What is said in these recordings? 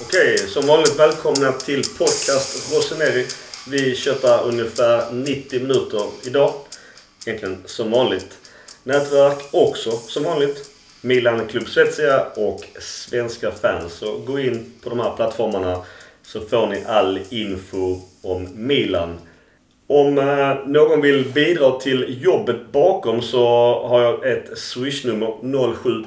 Okej, som vanligt välkomna till podcast Roseneri. Vi köttar ungefär 90 minuter idag. Egentligen som vanligt. Nätverk också som vanligt. Milan Club Svezia och svenska fans. Så gå in på de här plattformarna så får ni all info om Milan. Om eh, någon vill bidra till jobbet bakom så har jag ett swishnummer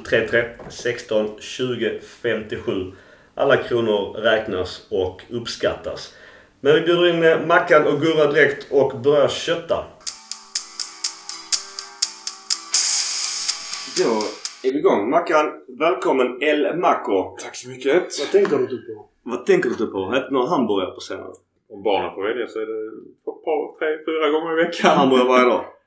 0733 16 20 57. Alla kronor räknas och uppskattas. Men vi bjuder in eh, Mackan och Gurra direkt och börjar kötta. Då är vi igång. Mackan, välkommen El Maco. Tack så mycket. Vad tänker du på? Vad tänker du på? Äter några hamburgare på scenen? Om barnen får välja så är det ett par, tre, fyra gånger i veckan. Hamburgare varje dag.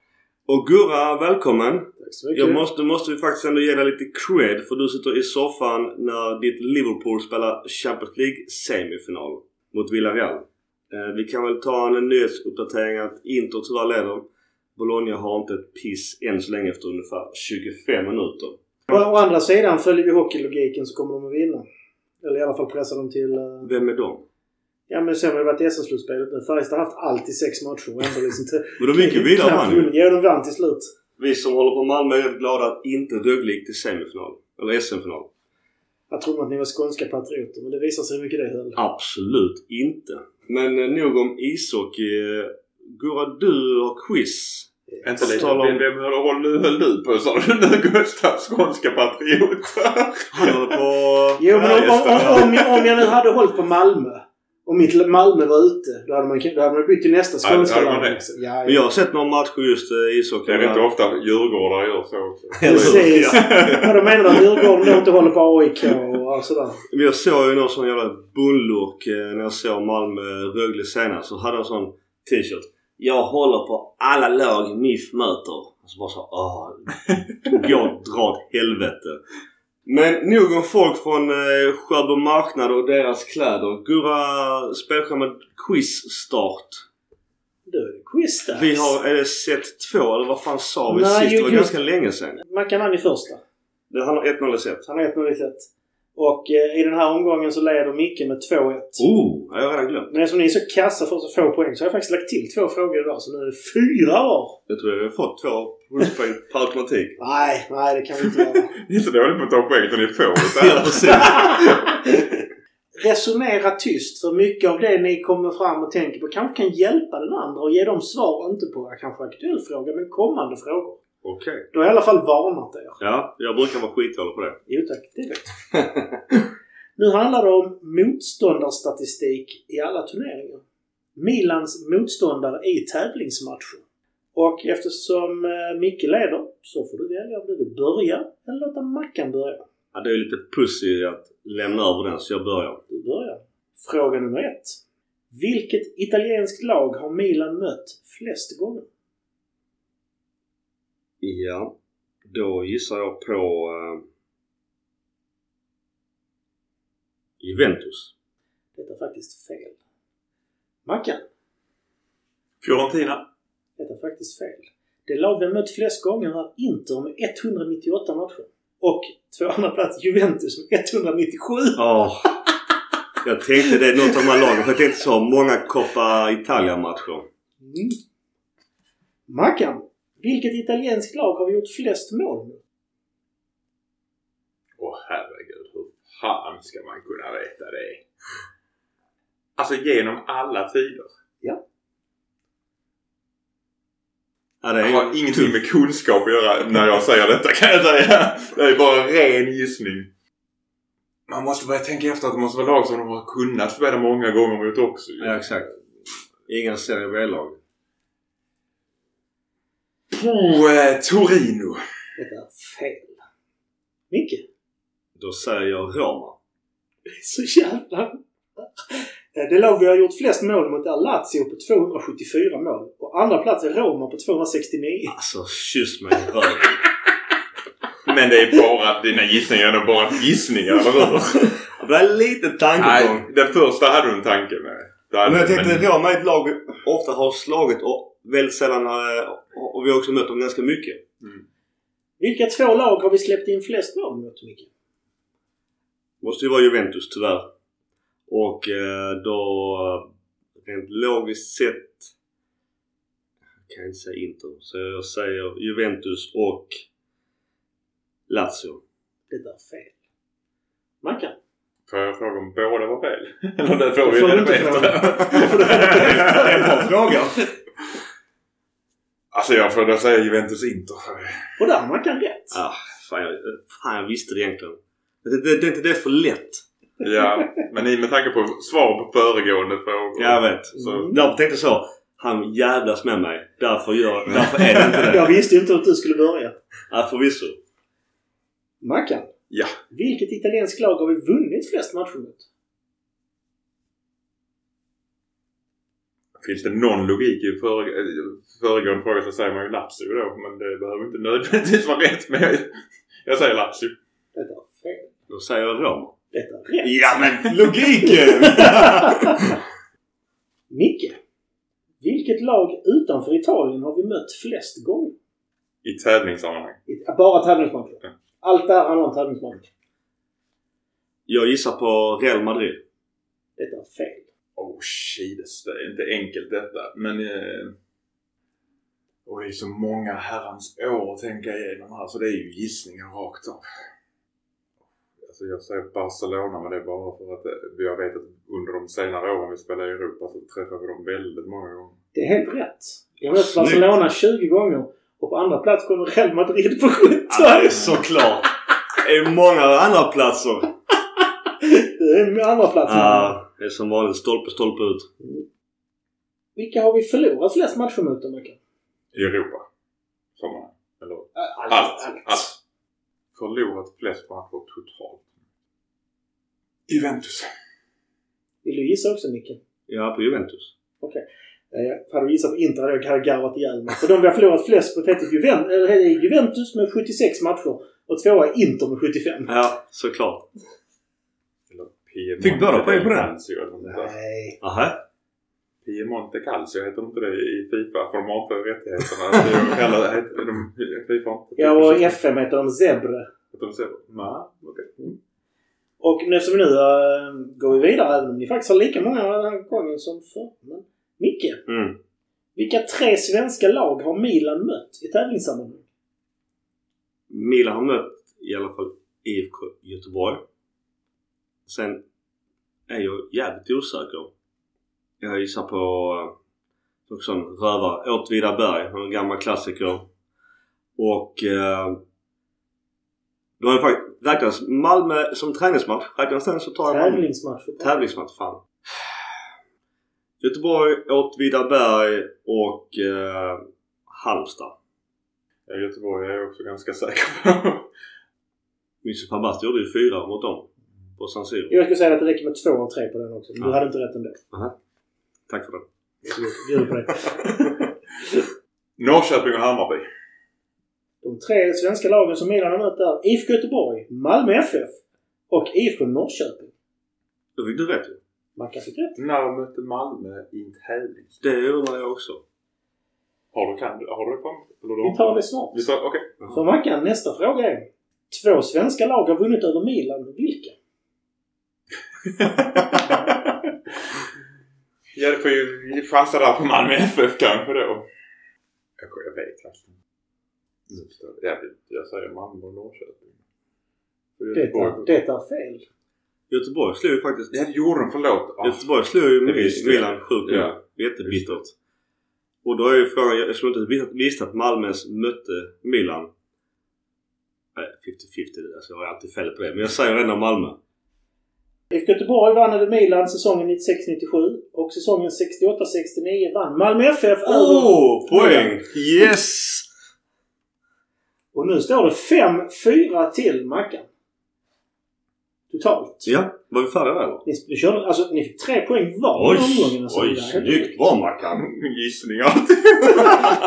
Och Gurra, välkommen. Tack så mycket. Jag måste, måste vi faktiskt ändå ge dig lite cred för du sitter i soffan när ditt Liverpool spelar Champions League semifinal mot Villarreal. Eh, vi kan väl ta en nyhetsuppdatering att Inter tyvärr leder. Bologna har inte ett piss än så länge efter ungefär 25 minuter. Å, å andra sidan följer vi hockeylogiken så kommer de att vinna. Eller i alla fall pressa dem till... eh, Vem är de? Ja men sen har det varit SM-slutspelet nu. Färjestad har haft alltid sex matcher och ändå liksom... inte- Men de gick ju vidare vunnit. Ja, de vann till slut. Vi som håller på Malmö är glada att inte Rögle gick till semifinal. Eller SM-final. Jag trodde att ni var skånska patrioter men det visar sig hur mycket det höll. Absolut inte. Men eh, nog om ishockey. Gurra, du har quiz. Inte lite. Om- Vem, vem höll, höll, höll du på sa du nu Gustav? Skånska patrioter? Han håller på... Jo men om, om, om, om jag nu hade hållit på Malmö och mitt Malmö var ute. Då hade man, då hade man bytt till nästa skånska. Ja, Men ja. jag har sett några matcher just eh, ishockey. Det är inte ofta djurgårdare gör så också. Precis. Ja. Ja, då menar du att Djurgården då inte håller på AIK och sådär? Men jag såg ju någon sån jävla bullurk eh, när jag såg Malmö-Rögle senast. Så hade han sån t-shirt. Jag håller på alla lag MIF möter. Och så bara så åh. Gå dra åt helvete. Men nog om folk från eh, Sjöbo marknad och deras kläder. Gurra spelschemat quiz-start. Då är det quiz där. Vi har, är det set två eller vad fan sa vi Nej, sist? Det var just- ganska länge sedan. Mackan vann i första. Det handlar 1-0 i set. Han har 1-0 i set. Och eh, i den här omgången så leder Micke med 2-1. Oh, jag har redan glömt. Men eftersom ni är så kassa för så få poäng så har jag faktiskt lagt till två frågor idag. Så nu är det fyra var. Jag tror jag har fått två pluspoäng per automatik. Nej, nej det kan vi inte göra. Ni är inte dåliga på att ta poäng utan ni får Ja, det. precis. Resonera tyst för mycket av det ni kommer fram och tänker på kanske kan hjälpa den andra och ge dem svar, inte på kanske aktuell fråga, men kommande frågor. Okej. Då har jag i alla fall varnat er. Ja, jag brukar vara skitdålig på det. Jo tack, det vet Nu handlar det om motståndarstatistik i alla turneringar. Milans motståndare i tävlingsmatcher. Och eftersom eh, Micke leder så får du välja om du vill börja eller låta Mackan börja. Ja, det är lite pussy att lämna över den så jag börjar. Du börjar. Fråga nummer ett. Vilket italienskt lag har Milan mött flest gånger? Ja. Då gissar jag på uh, Juventus. Detta är faktiskt fel. Mackan? Fiorentina. Detta är faktiskt fel. Det lag vi har mött flest gånger är Inter med 198 matcher. Och två andra plats Juventus med 197. Åh. Jag tänkte det är något av de här lagen. För jag tänkte så många Coppa Italia-matcher. Mm. Mackan, vilket italienskt lag har vi gjort flest mål med? Åh herregud. Hur fan ska man kunna veta det? Alltså genom alla tider. Ja, det Det har ingenting med kunskap att göra när jag säger detta kan jag säga. Det är bara ren gissning. Man måste börja tänka efter att det måste vara lag som de har kunnat spela många gånger mot också. Ja, exakt. Inga Serie B-lag. På eh, Torino. Detta är fel. Micke? Då säger jag Roma. Så jävla... Det lag vi har gjort flest mål mot är Lazio på 274 mål. Och andra plats är Roma på 269. Alltså, kyss mig i röven. Men det är bara, dina gissningar är bara gissningar, eller hur? Det är lite tankegång. Nej, den första hade du en tanke med. Det Men jag tänkte Roma är ett lag vi ofta har slagit och väldigt sällan har, och vi har också mött dem ganska mycket. Mm. Vilka två lag har vi släppt in flest mål mot, Micke? Måste ju vara Juventus tyvärr. Och eh, då rent logiskt sett kan jag inte säga Inter. Så jag säger Juventus och Lazio. Det är fel. Mackan? Får jag fråga om båda var fel? Eller det får Det vi reda inte på fråga. efter. Det får du reda på efter. En bra fråga. Alltså jag får då säga Juventus Inter. Och där har Mackan rätt. Ah, fan, jag, fan jag visste det egentligen. Det, det, det är inte det för lätt. Ja, men i med tanke på svar på föregående frågor. Jag vet. Så, Mm. Därför tänkte jag så. Han jävlas med mig. Därför, gör, därför är det inte Jag det. visste ju inte att du skulle börja. Ja, förvisso. Mackan? Ja. Vilket italienskt lag har vi vunnit flest matcher mot? Finns det någon logik i före, föregående fråga så säger man ju Lazio då. Men det behöver inte nödvändigtvis vara rätt. Men jag, jag säger Lazio. Detta är fel. Då säger jag Roma. Detta är rätt. Ja men logiken! Micke. Vilket lag utanför Italien har vi mött flest gånger? I tävlingssammanhang. I- Bara tävlingsmatcher. Ja. Allt det här handlar om tävlingsmatcher. jag gissar på Real Madrid. Detta är fel. Oh Jesus, det är inte enkelt detta. Men... Eh, och det är så många herrans år att tänka igenom här så det är ju gissningar rakt av. Alltså jag säger Barcelona men det är bara för att eh, jag vet att under de senare åren vi spelade i Europa så träffade vi dem väldigt många gånger. Det är helt rätt. Jag har mött. Barcelona 20 gånger och på andra plats kommer Real Madrid på 17. Ja, det är såklart. Det är många andra platser. Det är andra platsen. Ja, det är som vanligt stolpe, stolpe ut. Vilka har vi förlorat flest matcher mot då, Mackan? I Europa. Sammanhang. Eller Allt. allt. Allt. Förlorat flest matcher totalt. Juventus. Vill du gissa också, Micke? Ja, på Juventus. Eh, hade du gissat på Inter hade jag garvat ihjäl mig. För de vi har förlorat flest på heter Juventus, Juventus med 76 matcher. Och tvåa Inter med 75. Ja, såklart. Piemonte Fick båda poäng på den? Nej. Aha. Piemonte Calcio heter inte det i Fifa? För de har inte rättigheterna. Eller de Fifa inte. Ja, och FM heter de Zebre. Heter de så? Nej, okej. Och nu som vi nu uh, går vi vidare, även om ni faktiskt har lika många den här gången som förr. Men Micke, Mm. vilka tre svenska lag har Milan mött i tävlingssammanhang? Milan har mött i alla fall IFK Göteborg. Sen är jag jävligt osäker. Jag gissar på uh, också en rövare. Åtvidaberg, en gammal klassiker. Och uh, då har jag faktiskt räknas Malmö som träningsmatch. Räknas den så tar jag Malmö. Tävlingsmatch. Tävlingsmatch, fan. Göteborg, Åtvidaberg och uh, Halmstad. Ja, Göteborg är jag också ganska säker på. Yusuf Habasti gjorde ju fyra mot dem. På Siro. Jag skulle säga att det räcker med två av tre på den också. Men du Ja. hade inte rätt ändå. Tack för det. Bjuder på det. Norrköping och Hammarby. De tre svenska lagen som Milan har mött är IFK Göteborg, Malmö FF och IFK Norrköping. Då fick du rätt ju. Mackan fick rätt. När mötte Malmö i en tävling? Det undrar jag också. Har du, kan, har du du Vi tar det snart. Vi tar, okej. Så Mackan, nästa fråga är. Två svenska lag har vunnit över Milan. Vilka? Ja, det får ju chansa där på Malmö FF kanske då. Jag, jag vet faktiskt inte. Jag. Jag, jag säger Malmö och Norrköping. Det Göteborg- är, det är fel. Göteborg slog ju faktiskt... Ja, det gjorde de. Förlåt. Ah, Göteborg slog ju visste jag. Milan sjukt Ja. Jättebittert. Och då är ju frågan, jag skulle inte visst- visst att Malmös mötte Milan. Nej, 50-50 alltså jag har alltid fel på det. Men jag säger ändå Malmö. IFK Göteborg vann över Milan säsongen 96-97 och säsongen 68-69 vann Malmö FF Oh! Poäng! Milan. Yes! Och nu står det 5-4 till Mackan. Totalt. Ja, var vi färdiga där eller? Ni, ni, körde, alltså, ni fick tre poäng var i omgången. Alltså, oj, snyggt! Bra Mackan! Gissningar.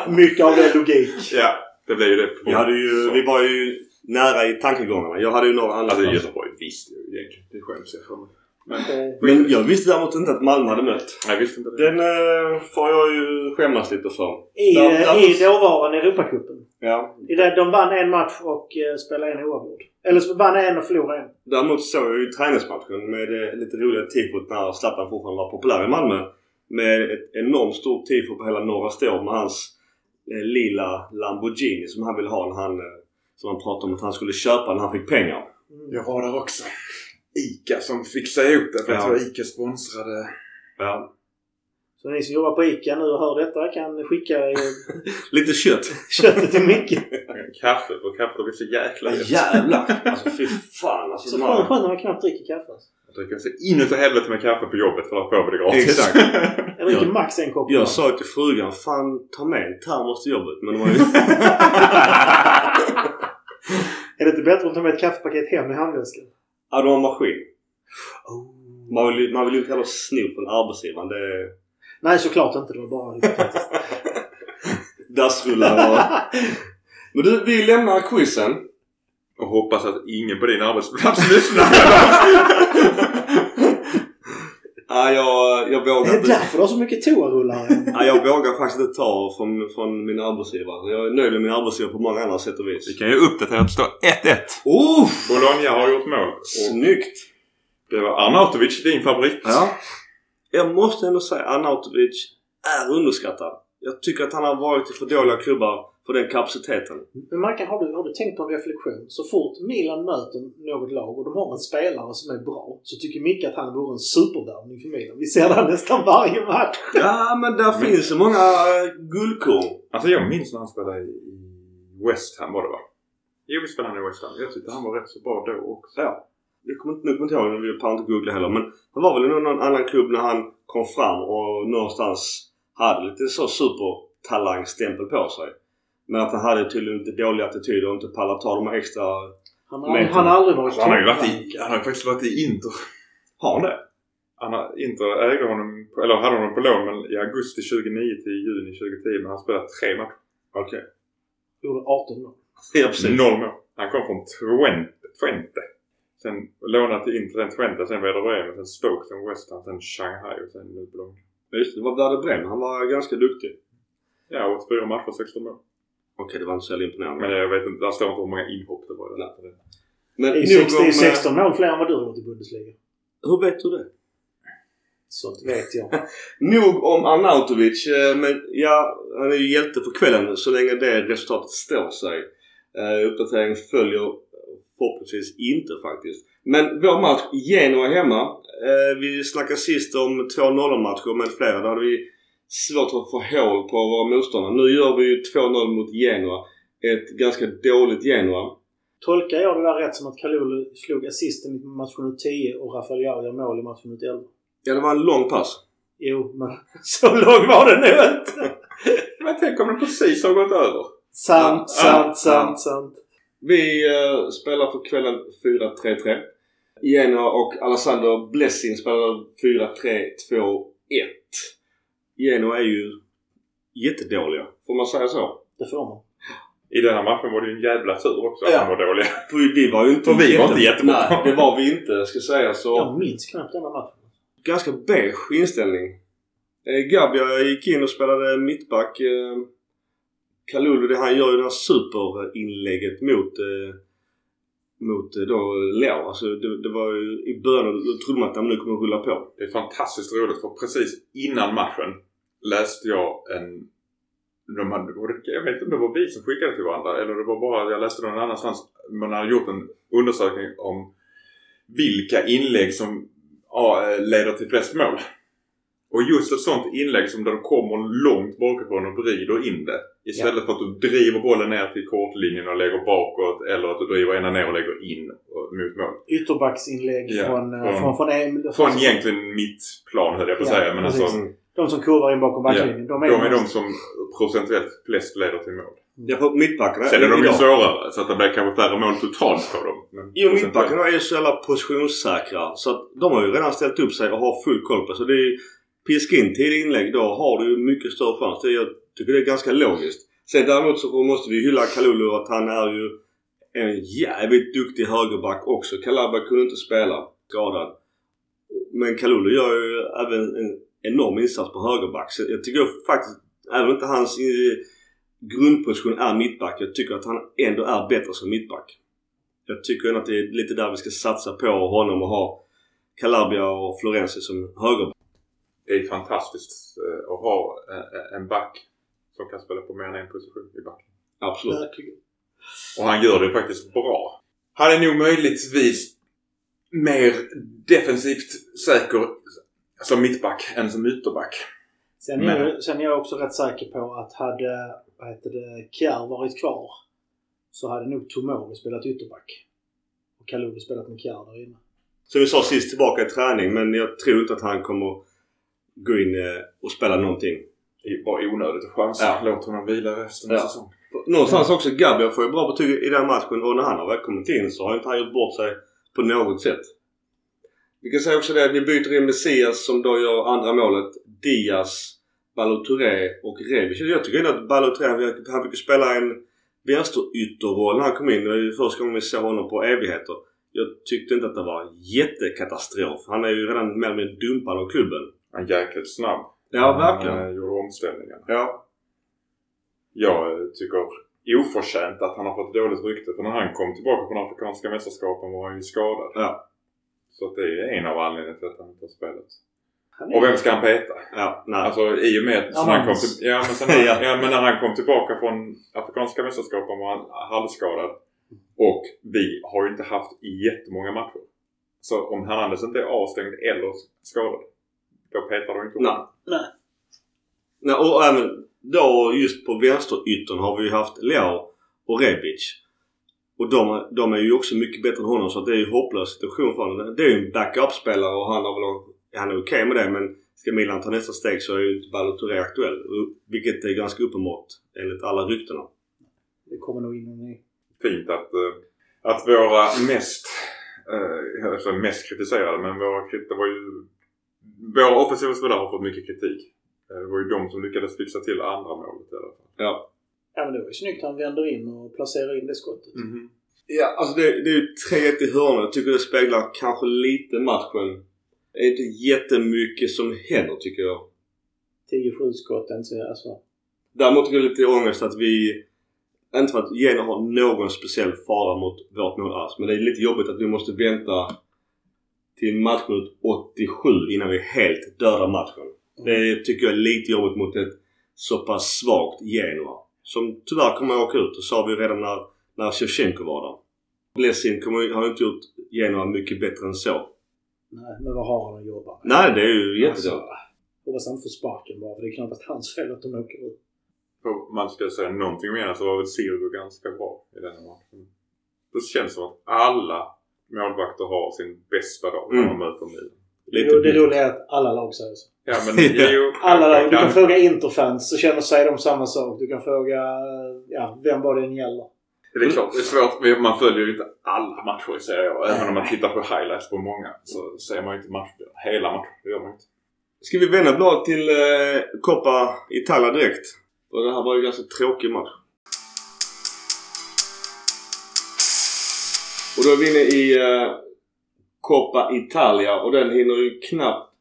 Mycket av det logik. ja, det blev ju det. Vi, hade ju, vi var ju nära i tankegångarna. Jag hade ju några andra Alltså. Göteborg visste jag ju egentligen. Det skäms jag för mig. Men, Eh, Men jag visste däremot inte att Malmö hade mött. jag visste inte det. Den eh, får jag ju skämmas lite för. I, Där- där- i dåvarande Europacupen. Ja. I det- De vann en match och eh, spelade en oavgjord. Eller så vann en och förlorade en. Däremot såg jag ju träningsmatchen med eh, lite roliga tifot när Zlatan fortfarande var populär i Malmö. Med ett enormt stort tifo på hela norra stå med hans eh, lila Lamborghini som han ville ha när han, eh, som han pratade om att han skulle köpa när han fick pengar. Mm. Jag var där också. Ica som fixade ihop det. För jag Ja. tror Ica sponsrade... Ja. Så ni som jobbar på ICA nu och hör detta kan skicka Lite kött. köttet till Micke. Kaffe. För kaffet har blivit så jäkla gött. jävlar! Alltså fy fan alltså. Så skönt när man knappt dricker kaffe. alltså. Jag dricker så inåt helvete med kaffe på jobbet för att få det gratis. Exakt. Jag dricker max en kopp. Jag sa till frugan, fan ta med en termos till jobbet. Men de var ju... Är det inte bättre att ta med ett kaffepaket hem i handväskan? ja, de har maskin. Oh. Man vill ju man vill ju inte heller sno från arbetsgivaren. Det Nej, såklart inte. Det var bara hypotetiskt. dassrullar och... Men du, vi lämnar quizen. Och hoppas att ingen på din arbetsplats lyssnar. Ja, jag, jag Det vågar är inte... därför du har så mycket toarullar. Ja, jag vågar faktiskt inte ta från, från min arbetsgivare. Jag är nöjd med min arbetsgivare på många andra sätt och Vi vis. kan ju uppdatera att det står 1-1. Oh! Bologna har gjort mål. Snyggt! det var Arnautovic, din favorit. Ja. Jag måste ändå säga Arnautovic är underskattad. Jag tycker att han har varit i för dåliga klubbar för den kapaciteten. Men Mackan, har du, har du tänkt på en reflektion? Så fort Milan möter något lag och de har en spelare som är bra så tycker Micke att han vore en supervärvning för Milan. Vi ser det här nästan varje match. Ja, men där Men- finns så många äh, guldkorn. Alltså jag minns när han spelade i West Ham var det va? Jo visst spelade i West Ham. Jag tyckte han var rätt så bra då också. Ja. Jag kommer inte, nu kommer inte ihåg, vi pallar inte googla heller. Men han var väl i någon annan klubb när han kom fram och någonstans hade lite så supertalangstämpel på sig. Men att han hade tydligen lite dålig attityd och inte pallat ta de här extra... Han har, Men- han har aldrig varit Alltså, han har ju varit i, han har faktiskt varit i Inter. Har han det? Han har, Inter ägde honom, på- eller hade honom på lån men i augusti 2009 till juni 2010 men han spelade tre matcher. Okej. Gjorde 18 mål. Ja, precis. Noll mål. Han kom från Twente. Twente. Sen lånade till Inter, sen Twente, sen Werder Bremen, sen Stoke, sen West Ham, sen Shanghai och sen nu Bologna. Just det, det var Werder Bremen. Han var ganska duktig. Ja, 84 matcher, 16 mål. Okej, det var inte så jävla imponerande. Men jag vet inte, där står inte hur många inhopp det var. Nej. Men Det är, nog sex, det är om, eh, 16 mål fler än vad du har gjort i Bundesliga. Hur vet du det? Sånt vet jag. Nog om Arnautovic. eh, Men ja, han är ju hjälte för kvällen så länge det resultatet står sig. Uh, uppdateringen följer förhoppningsvis inte faktiskt. Men vår match, Genoa hemma. Eh, vi snackade sist om 2-0 matcher med flera. Där hade vi svårt att få hål på våra motståndare. Nu gör vi ju 2-0 mot Genoa. Ett ganska dåligt Genoa. Tolkar jag det där rätt som att Kalulu slog assisten i match minut 10 och Rafael gör mål i match minut 11? Ja, det var en lång pass. Jo, men så lång var den nog inte. Men tänk om det precis har gått över. Sant, Ja, sant, ja, sant, sant. Vi eh, spelar för kvällen 4-3-3. Genoa och Alessandro Blessing spelar 4-3-2-1. Genoa är ju jättedåliga. Får man säga så? Det får man. I den här matchen var det ju en jävla tur också att Ja. de var dåliga. För vi var ju inte vi var inte jättebra. Nej, det var vi inte ska säga så. Jag minns knappt denna matchen. Ganska beige inställning. Eh, Gabia gick in och spelade mittback. Eh, Kalulu, det han gör ju det här superinlägget mot eh, mot eh, då Leo. Alltså det, det var ju i början då trodde man att nu kommer rulla på. Det är fantastiskt roligt för precis innan matchen läste jag en... De hade, jag vet inte om det var vi som skickade till varandra eller det var bara jag läste någon annanstans. Man hade gjort en undersökning om vilka inlägg som ja, eh, leder till flest mål. Och just ett sånt inlägg som där du kommer långt bakifrån och vrider in det. Istället för att du driver bollen ner till kortlinjen och lägger bakåt eller att du driver ena ner och lägger in mot mål. Ytterbacksinlägg Ja, från, eh, från- från, från, från, Från egentligen mitt plan höll jag på att Ja, säga. Men precis. alltså, De som kurvar in bakom backlinjen. Ja, de är, de är de som procentuellt flest leder till mål. Ja, för mittbackarna Sen är de ju svårare så att det blir kanske färre mål totalt på dem. Men Jo, mittbackarna är ju så jävla positionssäkra. Så att de har ju redan ställt upp sig och har full koll på Så det är piska in tidiga inlägg då har du ju mycket större chans. Det, jag tycker det är ganska logiskt. Sen däremot så måste vi hylla Kalulu att han är ju en jävligt duktig högerback också. Kalaba kunde inte spela skadad. Men Kalulu gör ju även en enorm insats på högerback. Så jag tycker faktiskt, även om inte hans eh, grundposition är mittback, jag tycker att han ändå är bättre som mittback. Jag tycker ändå att det är lite där vi ska satsa på honom och ha Calabria och Florenzi som högerback. Det är fantastiskt eh, att ha eh, en back som kan spela på mer än en position i backen. Absolut. Verkligen. Och han gör det faktiskt bra. Han är nog möjligtvis mer defensivt säker som mittback än som ytterback. Sen är, jag, sen är jag också rätt säker på att hade vad heter det, Kjär varit kvar så hade nog Tomori spelat ytterback. Och Kalulu spelat med Kjär där inne. Som vi sa sist tillbaka i träning men jag tror inte att han kommer gå in eh, och spela någonting. Är bara onödigt att chansa. Ja. Låt honom vila resten av Ja. säsongen. Någonstans också Gabriel får ju bra betyg i den matchen och när han har väl kommit in så har inte han gjort bort sig på något sätt. Vi kan säga också det att vi byter in Messias som då gör andra målet. Diaz, Balotouré och Rebic. Jag tycker ändå att Balotouré han, han fick ju spela en vänsterytterroll när han kom in. Det var ju första gången vi såg honom på evigheter. Jag tyckte inte att det var jättekatastrof. Han är ju redan mer eller mindre dumpad av klubben. Han jäkligt snabb. Ja, verkligen. Han eh, gjorde omställningen. Ja. Jag eh, tycker oförtjänt att han har fått dåligt rykte. För när han kom tillbaka från Afrikanska mästerskapen var han ju skadad. Ja. Så det är en av anledningarna till att han inte har spelat. Han Och vem ska han peta? Ja, nej. Alltså i och med att Ja, han kom till, ja, men sen, när- Ja. ja, men när han kom tillbaka från Afrikanska mästerskapen var han halvskadad. Och vi har ju inte haft jättemånga matcher. Så om Hernandez inte är avstängd eller skadad. Då petar du inte Nej. Nej. Nej, och även då just på vänsteryttern har vi ju haft Leao och Rebic. Och de, de är ju också mycket bättre än honom så det är ju hopplös situation för honom. Det är ju en backup-spelare och han har väl han är okej med det men ska Milan ta nästa steg så är ju inte Balotelli aktuell. Vilket är ganska uppenbart enligt alla ryktena. Det kommer nog in en ny. Fint att, eh, att våra mest, alltså mest kritiserade, men våra, det var ju, våra offensiva spelare har fått mycket kritik. Eh, Det var ju de som lyckades fixa till andra målet i alla fall. Ja. Ja men det var ju snyggt han vänder in och placerar in det skottet. Ja, alltså det, det är ju 3-1 i hörnan. Jag tycker det speglar kanske lite matchen. Det är inte jättemycket som händer tycker jag. 10-7 skott, inte så alltså. Däremot tycker jag lite ångest att vi... Inte för att Genoa har någon speciell fara mot vårt mål alls. Men det är lite jobbigt att vi måste vänta till matchminut 87 innan vi helt dödar matchen. Det tycker jag är lite jobbigt mot ett så pass svagt Genoa. Som tyvärr kommer att åka ut. Det sa vi redan när, när Shevchenko var där. Blessin kommer, har inte gjort Genoa mycket bättre än så. Nej, men vad har han att jobba med? Nej, det är ju Alltså, jättedåligt. hoppas han får sparken bara för det är knappast hans fel att de åker ut. För man ska säga någonting mer så var väl Sirgo ganska bra i den här matchen. Det känns som att alla målvakter har sin bästa dag när Mm. de möter Milan. Lite det roliga är att alla lag säger så. Ja men jo, Alla lag. Du kan fråga Interfans så känner sig de samma sak. Du kan fråga, ja, vem var det än gäller. Det är klart, det är svårt. Man följer ju inte alla matcher i Serie A. Även om man tittar på highlights på många så ser man ju inte match, hela matcher. Det gör man inte. Ska vi vända blad till eh, Coppa Italia direkt? För det här var ju en ganska tråkig match. Då är vi inne i uh, Coppa Italia och den hinner ju knappt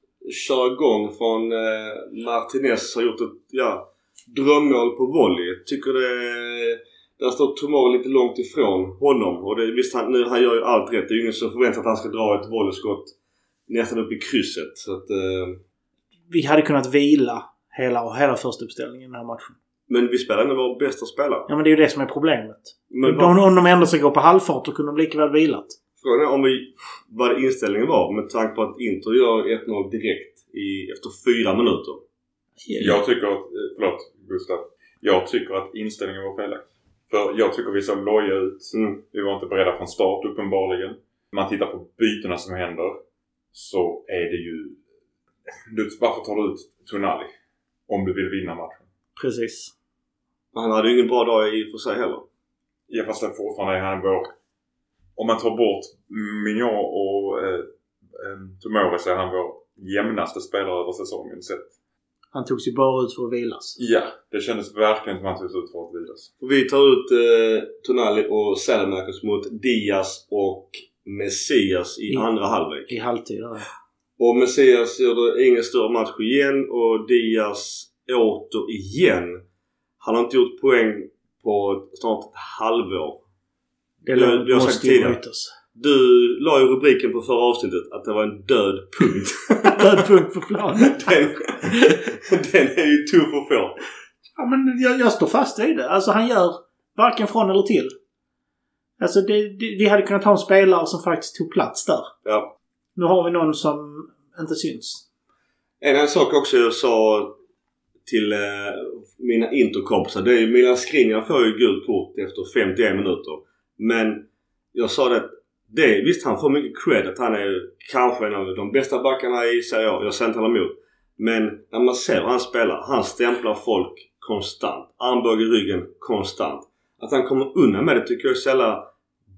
köra igång från uh, Martinez har gjort ett ja, drömmål på volley. Jag tycker det... Där står Tomor lite långt ifrån honom. Och det, visst, han, nu, han gör ju allt rätt. Det är ju ingen som förväntar sig att han ska dra ett volleyskott nästan upp i krysset. Så att, eh, Vi hade kunnat vila hela, hela första uppställningen i den här matchen. Men vi spelar ändå vår bästa spelare. Ja men det är ju det som är problemet. Men om, bara, om de ändå ska gå på halvfart då kunde de lika väl vilat. frågan är om vi, vad inställningen var med tanke på att Inter gör 1-0 direkt i, efter fyra minuter. Jag tycker att, eh, förlåt Gustav. Jag tycker att inställningen var felaktig. För jag tycker vi såg loja ut. Mm. Vi var inte beredda från start uppenbarligen. Man tittar på bytena som händer. Så är det ju... Du, varför tar du ut Tonali? Om du vill vinna matchen. Precis. Han hade ju ingen bra dag i och för sig heller. Ja fast det fortfarande är han vår... Om man tar bort Mignon och eh, eh, Tomori så är han vår jämnaste spelare över säsongen sett. Han togs ju bara ut för att vilas. Ja, det kändes verkligen som att han togs ut för att vilas. Vi tar ut eh, Tonali och Salamakers mot Diaz och Messias i Mm. andra halvlek. I halvtid. där. Och Messias gjorde ingen större match igen och Diaz åter igen. Han har inte gjort poäng på snart ett halvår. Det har- vi har sagt tidigare. Du la ju rubriken på förra avsnittet att det var en död punkt. Död punkt på planen. den, den är ju tuff att få. Ja, men jag, jag står fast vid det. Alltså han gör varken från eller till. Alltså det, det, vi hade kunnat ha en spelare som faktiskt tog plats där. Ja. Nu har vi någon som inte syns. En annan sak också jag sa till eh, mina interkompisar. Det är ju Milan Skriniar får ju gult kort efter 51 minuter. Men jag sa det. det visst han får mycket cred att han är kanske en av de bästa backarna i Serie A. Jag säger inte han emot. Men när man ser hur han spelar. Han stämplar folk konstant. Armbåge i ryggen konstant. Att han kommer undan med det tycker jag är så jävla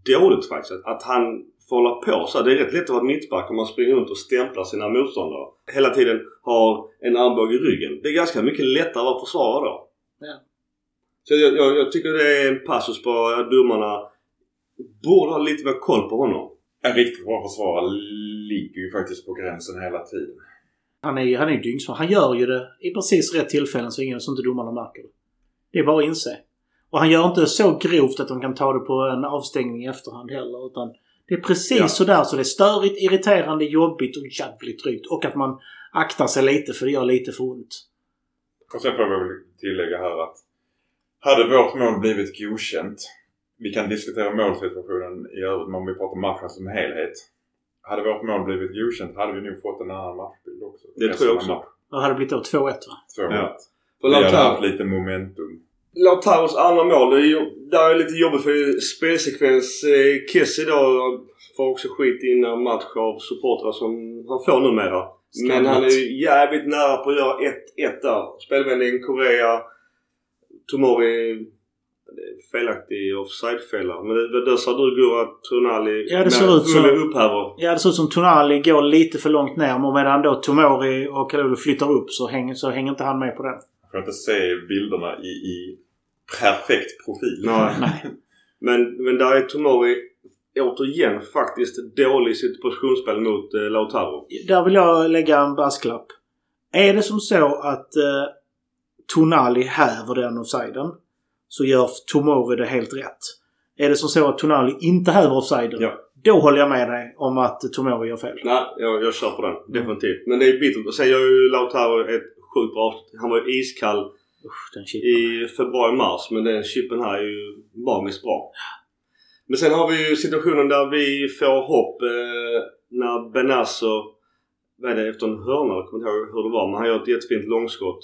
dåligt faktiskt. Att han får hålla på så. här. Det är rätt lätt att vara mittback om man springer runt och stämplar sina motståndare. Hela tiden har en armbåge i ryggen. Det är ganska mycket lättare att vara försvarare då. Ja. Så jag, jag, jag tycker det är en passus på att domarna borde ha lite mer koll på honom. En riktigt bra försvarare ligger ju faktiskt på gränsen hela tiden. Han är ju han är ju dyngsvår. Han gör ju det i precis rätt tillfällen så ingen så inte domarna märker det. Det är bara att inse. Och han gör inte så grovt att de kan ta det på en avstängning i efterhand heller. Utan det är precis Ja. sådär så det är störigt, irriterande, jobbigt och jävligt drygt. Och att man aktar sig lite för det gör lite för ont. Och sen får jag väl tillägga här att hade vårt mål blivit godkänt vi kan diskutera målsituationen i övrigt men om vi pratar matchen som helhet. Hade vårt mål blivit godkänt hade vi nog fått en annan matchbild också. Det tror jag också. Då hade det blivit då 2-1 va? Två Ja. Vi hade haft lite momentum. Lautaros andra mål, det är, ju, där är lite jobbigt för spelsekvens. Eh, Kessie då får också skit innan match av supportrar som han får numera. Men han är ju jävligt nära på att göra 1-1 där. Spelvändning, Korea, Tomori. Felaktig offside-fälla. Men det, det sa du Gurra att Tonali Ja, det ser ut förmodligen upphäver. Ja, det ser ut som Tonali går lite för långt ner. Men medan då Tomori och Kalulu flyttar upp så hänger, så hänger inte han med på den. Jag får inte se bilderna i, i perfekt profil. Nej. Men, men där är Tomori återigen faktiskt dålig i sitt positionsspel mot eh, Lautaro. Där vill jag lägga en brasklapp. Är det som så att eh, Tonali häver den offsiden så gör Tomori det helt rätt. Är det som så att Tonali inte häver offsiden Ja. då håller jag med dig om att Tomori gör fel. Nej, jag, jag kör på den. Definitivt. Men det är bittert. Och Sen gör ju Lautaro ett sjukt bra. Han var ju iskall Usch, den i februari-mars. Men den chippen här är ju magiskt bra. Men sen har vi ju situationen där vi får hopp eh, när Benazzo, vad är det, efter en hörna, jag kommer inte ihåg hur det var, men han gör ett jättefint långskott.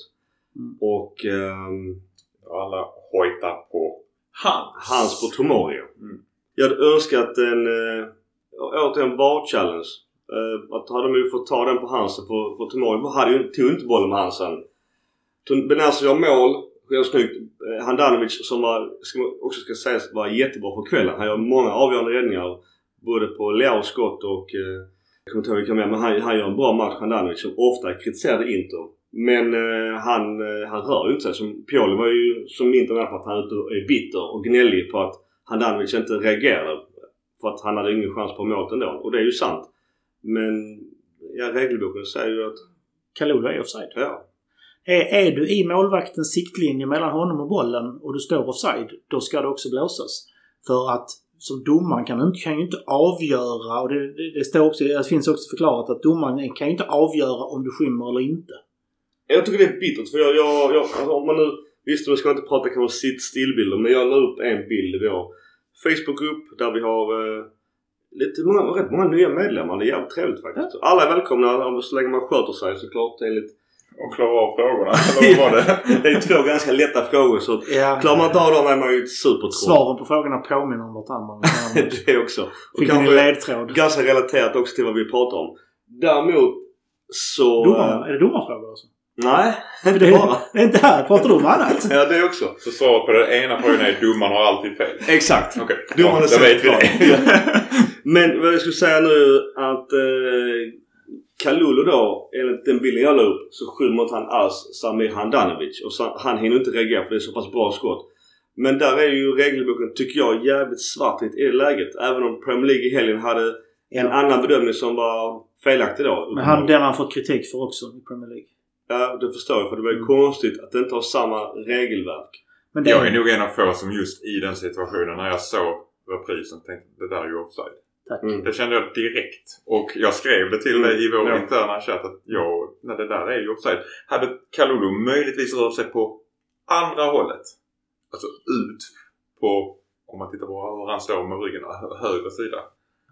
Mm. Och ehm, Alla hojtar på hans. hans på Tomori. Mm. Jag hade önskat en, eh, återigen VAR-challenge. Eh, att hade de ju fått ta den på Hansen för, för Tomori hade ju, tog inte bollen med Hansen. Ton- Benazzo gör mål. Sker snyggt. Eh, Handanovic som var, också ska sägas var jättebra för kvällen. Han gör många avgörande räddningar. Både på Leaos skott och eh, jag kommer inte ihåg vilka mer men han, han gör en bra match Handanovic som ofta kritiserade Inter. Men eh, han, eh, han rör ju inte sig. Som Pioli var ju som Inter menar på att han är bitter och gnällig på att Handanovic inte reagerade. För att han hade ingen chans på målet ändå. Och det är ju sant. Men ja, regelboken säger ju att Kalulu är offside. ja, Är, är du i målvaktens siktlinje mellan honom och bollen och du står offside, då ska det också blåsas. För att som domaren kan, inte, kan ju inte avgöra, och det, det, det, står också, det finns också förklarat att domaren kan ju inte avgöra om du skymmer eller inte. Jag tycker det är bittert för jag, jag, jag alltså om man nu... Visst, nu ska jag inte prata kanske sitt stillbilder men jag la upp en bild i vår Facebookgrupp där vi har eh, lite många, rätt många nya medlemmar. Det är jävligt trevligt faktiskt. Alla är välkomna om så länge man sköter sig såklart enligt... Och klarar av frågorna. Eller vad var det? Det är två ganska lätta frågor så Ja. klarar man inte av dem är man ju supertroll. Svaren på frågorna påminner om varandra. det också. Och Fick en kanske ledtråd? ganska relaterat också till vad vi pratar om. Däremot så... Domaren, eh, är det domarfrågor alltså? nej, inte det, bara. det är inte här. Pratar du om annat? Ja, det också. Så svaret på den ena frågan är domaren har alltid fel. Exakt. Okej, Domaren ja, är då vet vi det. Men vad jag skulle säga nu att eh, Kalulu då, enligt den bilden jag la upp, så skymmer inte han alls Samir Handanovic. Och så, han hinner inte reagera för det är så pass bra skott. Men där är ju regelboken, tycker jag, jävligt svartvitt i det läget. Även om Premier League i helgen hade En Ja. annan bedömning som var felaktig då. Men han, den har han fått kritik för också i Premier League. Ja, det förstår jag. För det var ju Mm. konstigt att det inte har samma regelverk. Men det, Jag är nog en av få som just i den situationen när jag såg reprisen tänkte det där är ju offside. Tack. Mm. Det kände jag direkt. Och jag skrev det till dig i vår Ja. interna chatt att jag, nej det där är ju offside. Hade Kalulu möjligtvis rört sig på andra hållet. Alltså ut på, om man tittar på hur han står med ryggen, hö- höger sida.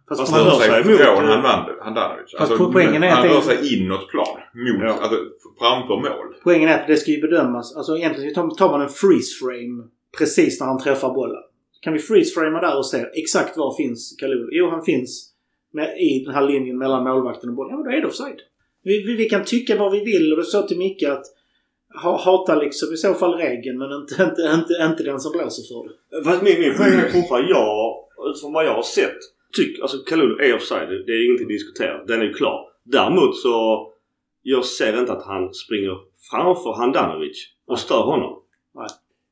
Fast han rör sig sig från mot, eh, Handanovic. Fast po- poängen är att han rör sig inåt plan. Mot, Ja. alltså framför mål. Poängen är att det ska ju bedömas. Alltså egentligen tar, tar man en freeze frame precis när han träffar bollen. Kan vi freeze framea där och se exakt var finns Kalulu? Jo, han finns med, i den här linjen mellan målvakten och bollen. Ja, men då är det offside. Vi, vi, vi kan tycka vad vi vill och det sa till Micke att ha, hata liksom i så fall regeln men inte, inte, inte, inte den som blåser för det. Fast min, min poäng är fortfarande jag, utifrån vad jag har sett, tycker alltså Kalulu är offside. Det- är ingenting att diskutera. Den är ju klar. Däremot så jag ser inte att han springer framför Handanovic och stör honom.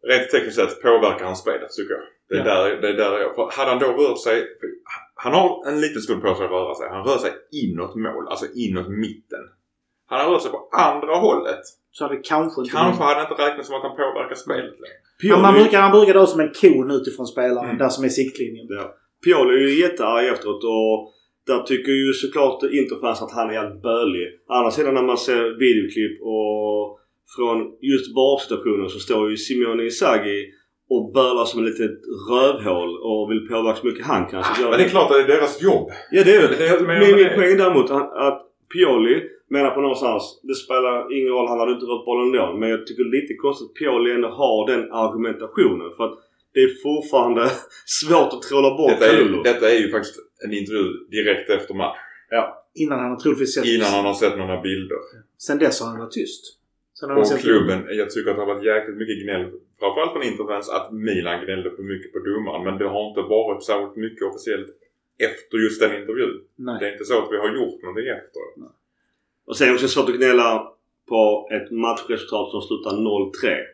Rent tekniskt sett påverkar han spelet tycker jag. Det är, Ja. där, det är där jag... För hade han då rört sig... Han har en liten stund på sig att röra sig. Han rör sig inåt mål. Alltså inåt mitten. Han har rört sig på andra hållet. Så hade kanske inte... Kanske hade det inte räknats som att han påverkar spelet längre. Men man brukar, han brukar då som en kon utifrån spelaren, Mm. där som är siktlinjen. Ja. Pioli är ju jättearg efteråt och där tycker ju såklart Interfans att han är helt bölig. Å andra sidan när man ser videoklipp och från just VAR-stationen så står ju Simeone Inzaghi och bölar som ett litet rövhål och vill påverka så mycket han kan. Så jag- Men det är klart att det är deras jobb. Ja det är Det är det. med Min, det. poäng däremot att, Pioli menar på någonstans, det spelar ingen roll, han hade inte rört bollen ändå. Men jag tycker lite konstigt att Pioli ändå har den argumentationen. För att det är fortfarande svårt att trolla bort Detta är, ju, detta är ju faktiskt en intervju direkt efter match. Innan han har troligtvis sett... Innan han har sett några bilder. Sen dess har han varit tyst. Sen har Och klubben, jag tycker att det har varit jäkligt mycket gnäll. Framförallt från Interfans att Milan gnällde för mycket på domaren. Men det har inte varit särskilt mycket officiellt efter just den intervjun. Det Nej. är inte så att vi har gjort någonting efter. Och sen är det också svårt att gnälla på ett matchresultat som slutar 0-3.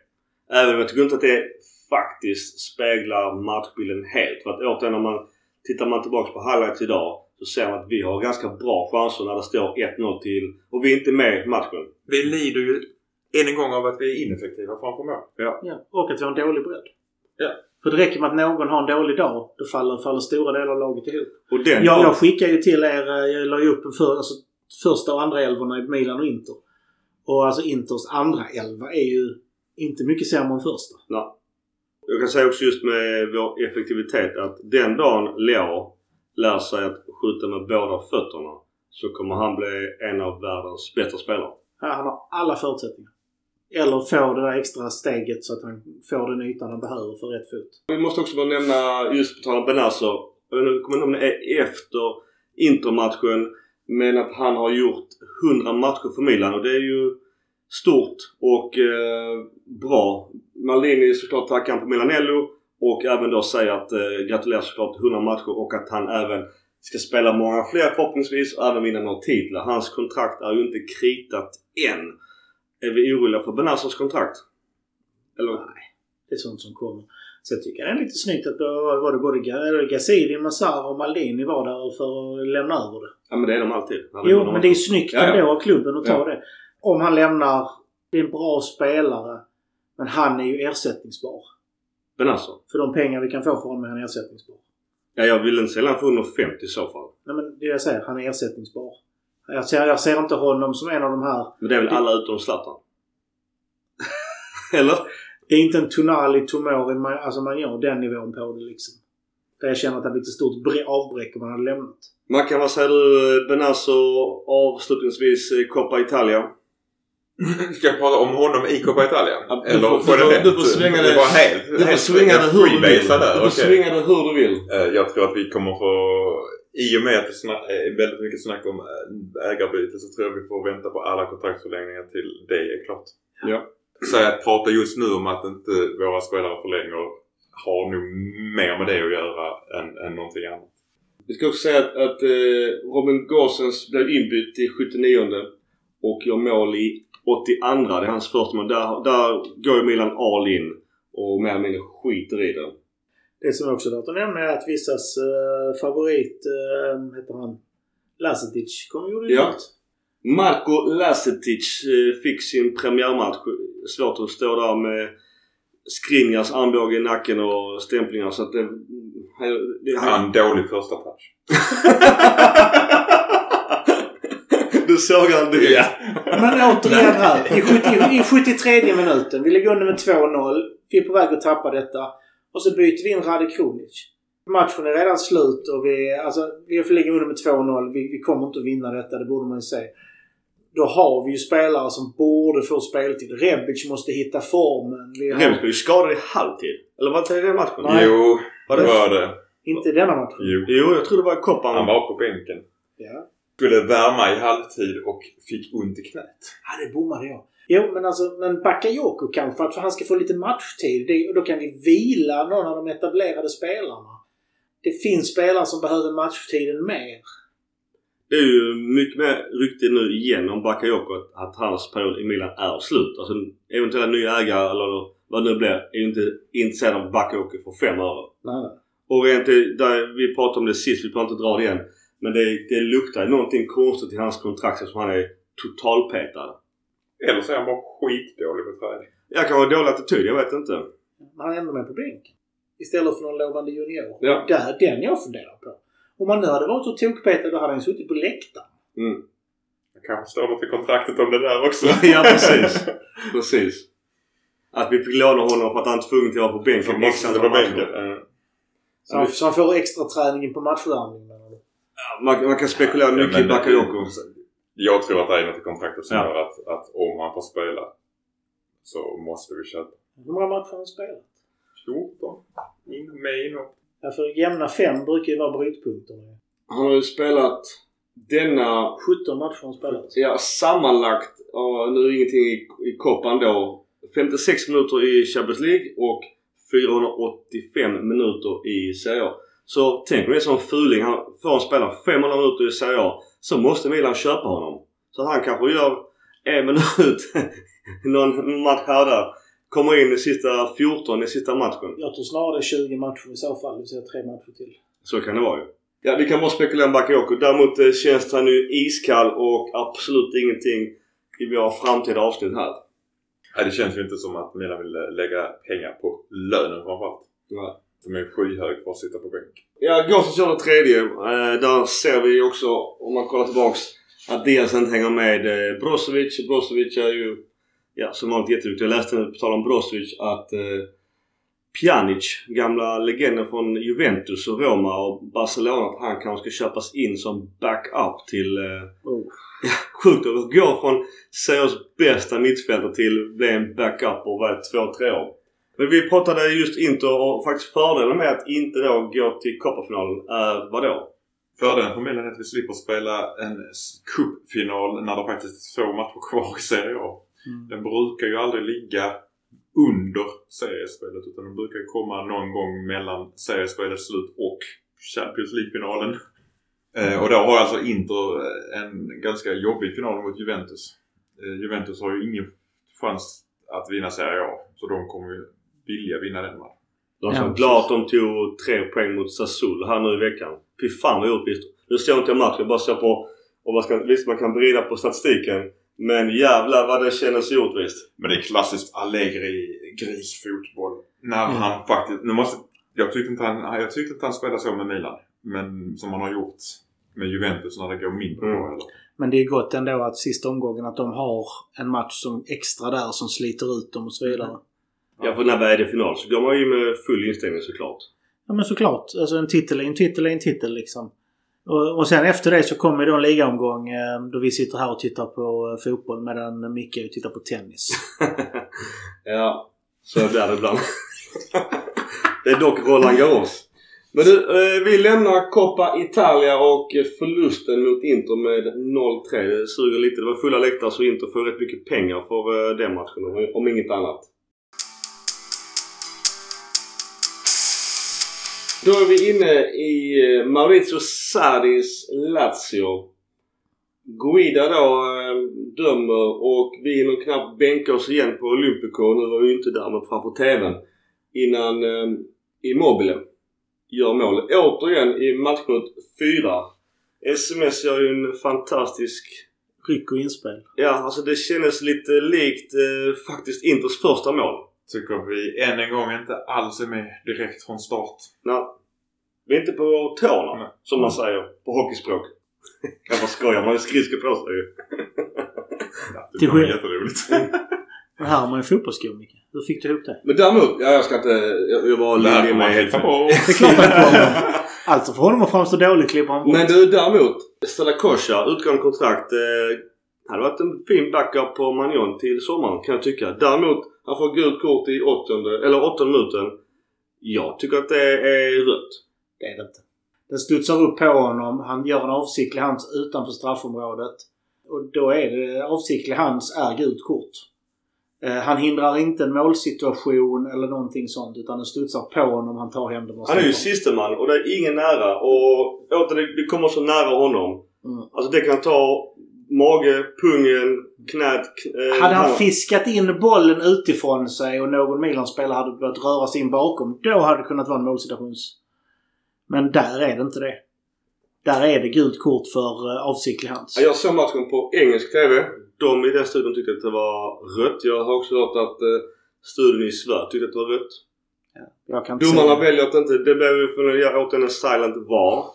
Även om jag tycker inte att det faktiskt speglar matchbilden helt. För att återigen när man tittar man tillbaka på highlights idag så ser man att vi har ganska bra chanser när det står 1-0 till och vi är inte med i matchen. Vi lider ju än en gång av att vi är ineffektiva framför mål. Ja. Och att vi har en dålig bredd. Ja. För det räcker med att någon har en dålig dag. Då faller, faller stora delar av laget ihop. Och den Jag, jag skickar ju till er, eh, jag la ju upp en för, alltså, första och andra elvorna i Milan och Inter. Och alltså Inters andra elva är ju inte mycket sämre än första. Jag kan säga också just med vår effektivitet att den dagen Leo lär sig att skjuta med båda fötterna så kommer han bli en av världens bättre spelare. Ja, Han har alla förutsättningar. Eller få det där extra steget så att han får den ytan han behöver för rätt fot. Vi måste också bara nämna, just på tal om Benazzo. Jag vet inte- kommer inte ihåg om det är efter Intermatchen. Men att han har gjort 100 matcher för Milan och det är ju stort och eh, bra. Maldini såklart tackar han på Milanello och även då säger att eh, gratulerar såklart till 100 matcher och att han även ska spela många fler förhoppningsvis och även vinna några titlar. Hans kontrakt är ju inte kritat än. Är vi oroliga för Benazzos kontrakt? Eller? Det är sånt som kommer. Så jag tycker det är lite snyggt att var det både Gazzidi, Massar och Maldini var där för att lämna över det. Ja men det är de alltid. Jo, men det är snyggt Ja, ändå av klubben att ta Ja. det. Om han lämnar... Det är en bra spelare. Men han är ju ersättningsbar. Benazzo? För de pengar vi kan få för honom är han ersättningsbar. Ja, jag vill inte sälja honom för under 50 i så fall. Nej men det jag säger, han är ersättningsbar. Jag ser, jag ser inte honom som en av de här... Men det är väl alla utom Zlatan? Eller? Det är inte en Tonali, Tomori, man, alltså man gör den nivån på det liksom. Där jag känner att det blir ett stort avbräck om han hade lämnat. Mackan, vad säger du? Benazzo avslutningsvis eh, Coppa Italia. Ska jag prata om honom i Coppa Italia? Ja, du Eller får- får du det du får svänga det- det var helt, Du får helt det hur du vill. Du får okej. swinga det hur du vill. Eh, Jag tror att vi kommer få... I och med att det snack, är väldigt mycket snack om eh, ägarbyte så tror jag vi får vänta på alla kontraktsförlängningar till det är klart. Ja. Så att prata just nu om att inte våra spelare förlänger har nog mer med det att göra än, än någonting annat. Vi ska också säga att, att eh, Robin Gosens blev inbytt i 79 och gör mål i 82. Det är hans första mål. Där, där går ju Milan all in och mer eller mindre skiter i det. Det som också är värt att nämna är att vissas eh, favorit, eh, heter han, Lasetic kom och gjorde Ja. Marko Lasetic eh, fick sin premiärmatch. Svårt att stå där med Skriniars armbåge i nacken och stämplingar så att det... Han, det, Han dålig första touch. du såg han direkt. Ja. Men återigen här. I, 70, I 73 minuten. Vi ligger under med 2-0. Vi är på väg att tappa detta. Och så byter vi in Rade Kronic. Matchen är redan slut och vi, alltså, vi ligger under med 2-0. Vi, vi kommer inte att vinna detta, det borde man ju säga. Då har vi ju spelare som borde få speltid. Rebic måste hitta formen. Har, Rebic blev ju skadad i halvtid. Eller var det den matchen? Nej. Jo, Var det var det. Inte i denna matchen. Jo. Jo, jag tror det var i Koppan. Han var på bänken. Ja. Skulle värma i halvtid och fick ont i knät. Ja, det bommade jag. Jo, men alltså, men Bakayoko kanske, för att han ska få lite matchtid. Det, då kan vi vila någon av de etablerade spelarna. Det finns spelare som behöver matchtiden mer. Det är ju mycket mer rykte nu igen om Bakayoko att, att hans period i Milan är slut. Alltså eventuella nya ägare eller vad det nu blir är ju inte intresserade av Bakayoko för fem öre. Och rent det- där, vi pratade om det sist, vi behöver inte dra det igen. Men det, det luktar någonting konstigt i hans kontrakt eftersom han är totalpetad. Eller så är han bara skitdålig på träning. Jag kan ha dålig attityd, jag vet inte. Han är ändå med på bänken. Istället för någon lovande junior. Ja. Det är den jag funderar på. Om han nu hade varit och tokpetad då hade han suttit på läktaren. Mm. Jag kanske står något i kontraktet om det där också. ja precis. Precis. Att vi fick låna honom för att han är tvungen till att vara på bänken. Måste sitta på bänken. Ja. Så han, så han får extra träningen på matchvärmningen? Ja, Man, man kan spekulera mycket i Men- Bakayoko. Jag tror att det är något i kontraktet som Ja. gör att, att om han får spela så måste vi köpa. Hur många matcher har han spelat? 14. In, med inom. Ja, för jämna fem brukar ju vara brytpunkterna. Han har ju spelat denna 17 matcher har han spelat. Ja, sammanlagt, ja, nu är det ingenting i, i koppan då. 56 minuter i Champions League och 485 minuter i Serie A. Så tänk om det är som fuling. Han får spela 500 minuter i Serie A så måste Milan köpa honom. Så han kanske gör en minut någon match här där. Kommer in i sista 14 i sista matchen. Jag tror snarare 20 matcher i så fall. Det vill säga tre matcher till. Så kan det vara ju. Ja, vi kan bara spekulera om Bakayoko. Däremot eh, känns han ju iskall och absolut ingenting i våra framtida avsnitt här. Nej, det känns ju inte som att Milan vill eh, lägga pengar på lönen framförallt. Nej. De är skyhög för att sitta på bänk. Ja, Gosens gör det tredje. Eh, där ser vi också, om man kollar tillbaks, att Diaz inte hänger med eh, Brozovic. Brozovic är ju, ja som vanligt jätteduktig. Jag läste nu på tal om Brozovic att eh, Pjanic, gamla legenden från Juventus och Roma och Barcelona, att han kanske ska köpas in som backup till eh, Oh. Sjukt att gå från Serios bästa mittfältare till bli en backup och vara två, tre år. Men vi pratade just Inter och faktiskt fördelen med att inte då gå till Copa-finalen är vadå? Fördelen för Milan är att vi slipper spela en cupfinal när det faktiskt är två matcher kvar i Serie A. Mm. Den brukar ju aldrig ligga under seriespelet utan den brukar komma någon gång mellan seriespelets slut och Champions League-finalen. Eh, och då har alltså Inter eh, en ganska jobbig final mot Juventus. Eh, Juventus har ju ingen chans att vinna Serie A så de kommer ju vilja vinna den matchen. Ja, de tog tre poäng mot Sassuolo här nu i veckan. Fy fan vad orättvist. Nu såg inte jag matchen, jag bara såg på och man ska, visst man kan vrida på statistiken. Men jävlar vad det kändes orättvist. Men det är klassiskt Allegri grisfotboll. När Mm. han faktiskt... Nu måste, jag, tyckte inte han, jag tyckte inte han spelade så med Milan. Men som han har gjort med Juventus när det går mindre Mm. bra. Eller? Men det är gott ändå att sista omgången att de har en match som extra där som sliter ut dem och så vidare. Ja för när väl är det final så går man ju med full inställning såklart. Ja men såklart. Alltså en titel är en titel är en titel liksom. Och, och sen efter det så kommer då en ligaomgång eh, då vi sitter här och tittar på eh, fotboll medan Micke tittar på tennis. ja, så blir det ibland. det är dock Roland Garros. Men du, eh, vi lämnar Coppa Italia och förlusten mot Inter med 0-3. Det suger lite. Det var fulla läktare så Inter får rätt mycket pengar för den matchen om inget annat. Då är vi inne i eh, Maurizio Sardis Lazio. Guida då eh, dömer och vi hinner knappt bänka oss igen på Olympico. Nu var vi inte där men framför TVn. Innan eh, Immobile gör mål. Återigen i matchminut 4 SMS gör ju en fantastisk... Ryck och inspel. Ja, alltså det kändes lite likt eh, faktiskt Inters första mål. Tycker vi än en gång inte alls är med direkt från start. Nej. Vi är inte på tårna, Nej. som man säger på hockeyspråk. Jag bara skojar, man har ju skridskor på sig ju. Ja, det var jätteroligt. Men här har man ju fotbollsskor Micke. Hur fick du ihop det? Men däremot, ja, jag ska inte... Jag, jag får mig man helt på. Det är klart han kommer. Alltså för honom att framstå dålig klipper han bort. Men du däremot, Stella Kosha, utgående kontrakt. Eh, hade varit en fin backup på Magnon till sommaren kan jag tycka. Däremot, han får gult kort i åttonde, eller åttonde minuten. Jag tycker att det är rött. Det är det inte. Den studsar upp på honom. Han gör en avsiktlig hands utanför straffområdet. Och då är det avsiktlig hands är gult kort. Eh, han hindrar inte en målsituation eller någonting sånt utan den studsar på honom. Han tar händerna och Han är ju släpper. siste man och det är ingen nära. Och åter, det, det kommer så nära honom. Mm. Alltså det kan ta mage, pungen, knät. Eh, Hade han fiskat in bollen utifrån sig och någon Milan-spelare hade börjat röra sig in bakom. Då hade det kunnat vara en målsituations... Men där är det inte det. Där är det gult kort för uh, avsiktlig hands. Ja, Jag såg matchen på engelsk TV. De i den studion tyckte att det var rött. Jag har också hört att eh, studion i Sverige tyckte att det var rött. Inte Domarna väljer att inte... Det blev för åt en silent VAR.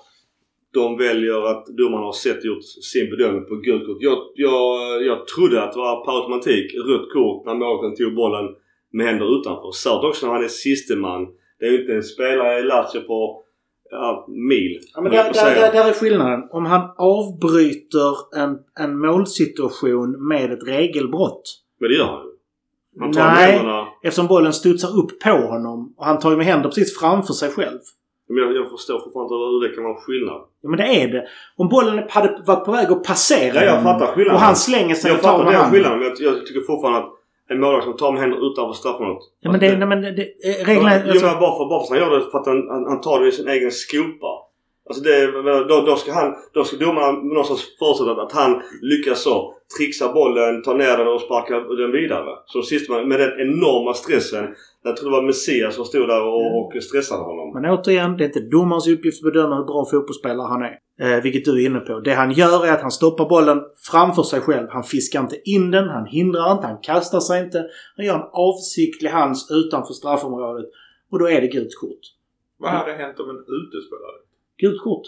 De väljer att domarna har sett gjort sin bedömning på gult kort. Jag, jag, jag trodde att det var per automatik rött kort när målvakten tog bollen med händer utanför. Särskilt också när han är siste man. Det är ju inte en spelare i Lazio på ja, mil. Ja, men där, där, där, där är skillnaden. Om han avbryter en, en målsituation med ett regelbrott. Men det gör han ju. Han tar med Nej, eftersom bollen studsar upp på honom. Och han tar ju med händer precis framför sig själv. Men jag, jag förstår fortfarande inte hur det kan vara skillnad. Ja, men det är det. Om bollen hade varit på väg att passera Ja, jag fattar skillnaden. och han slänger sig Jag och tar fattar med den handen. skillnaden men jag, jag tycker fortfarande att en målvakt som tar med händer utanför straffområdet. Ja, men det, nej, men det, eh, reglerna... Jo Alltså, men bara för, bara för att han gör det för att han, han, han tar det i sin egen skopa. Alltså det, då, då ska han, då ska domarna någonstans förutsätta att han lyckas så. Trixa bollen, ta ner den och sparka den vidare. Så sist man, med den enorma stressen. Jag tror det var Messias som stod där och, och stressade honom. Men återigen, det är inte domarens uppgift att bedöma hur bra fotbollsspelare han är. Eh, vilket du är inne på. Det han gör är att han stoppar bollen framför sig själv. Han fiskar inte in den, han hindrar inte, han kastar sig inte. Han gör en avsiktlig hands utanför straffområdet. Och då är det gult kort. Vad hade hänt om en utespelare? Gult kort.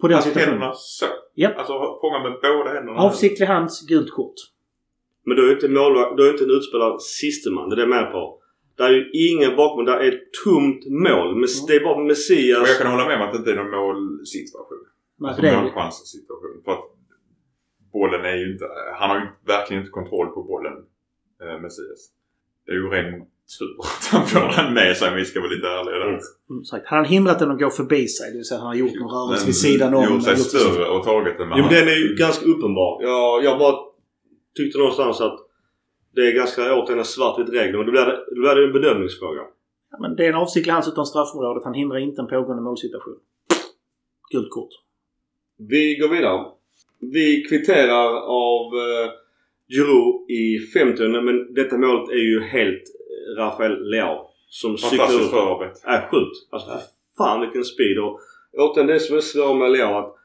På den Alltså situationen. händerna så? Japp. Alltså fånga med båda händerna? Avsiktlig hands, gult kort. Men då är inte målvakt, då är inte en utspelare siste man. Det är det jag med på. Det är ju ingen bakom. Det är ett tomt mål. Men Det är bara Messias. Och jag kan hålla med om att det inte är någon målsituation. Alltså målchanssituation. För att bollen är ju inte... Han har ju verkligen inte kontroll på bollen, eh, Messias. Det är ju ren tur att han får den med sig om vi ska vara lite ärliga där. Mm. Sagt. Han hindrat den att gå förbi sig, det vill säga han har gjort någon rörelse vid sidan om. Gjort sig större och tagit den med Jo men den är ju ganska uppenbar. Jag, jag bara tyckte någonstans att det är ganska återigen svartvitt regler. Men då blir det, då blir det ju en bedömningsfråga. Ja, men det är en avsiktlig hands utan straffområdet. Han hindrar inte en pågående målsituation. Gult kort. Vi går vidare. Vi kvitterar av eh, Giroud i 50 men detta målet är ju helt Rafael Leao. Som cyklar Fantastiskt förarbete. är sjukt. Alltså för fan vilken speed. Och återigen det som är svårt med Leo att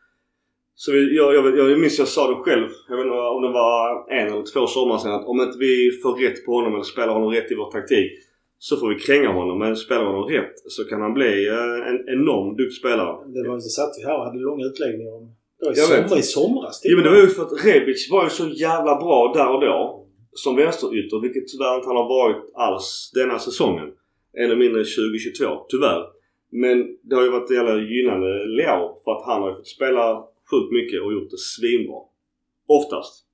så vi, jag, jag, jag minns jag sa det själv, jag vet inte om det var en eller två sommar sedan att om inte vi får rätt på honom eller spelar honom rätt i vår taktik så får vi kränga honom. Men spelar honom rätt så kan han bli eh, en enormt duktig spelare. Det var, så satt vi här och hade långa utläggningar om... Det var i, sommar, i somras. Jo men det var ju för att Rebic var ju så jävla bra där och då som vänsterytter vilket tyvärr inte han har varit alls denna säsongen. Ännu mindre 2022, tyvärr. Men det har ju varit jävla gynnande Leo för att han har ju fått spela sjukt mycket och gjort det svinbra. Oftast.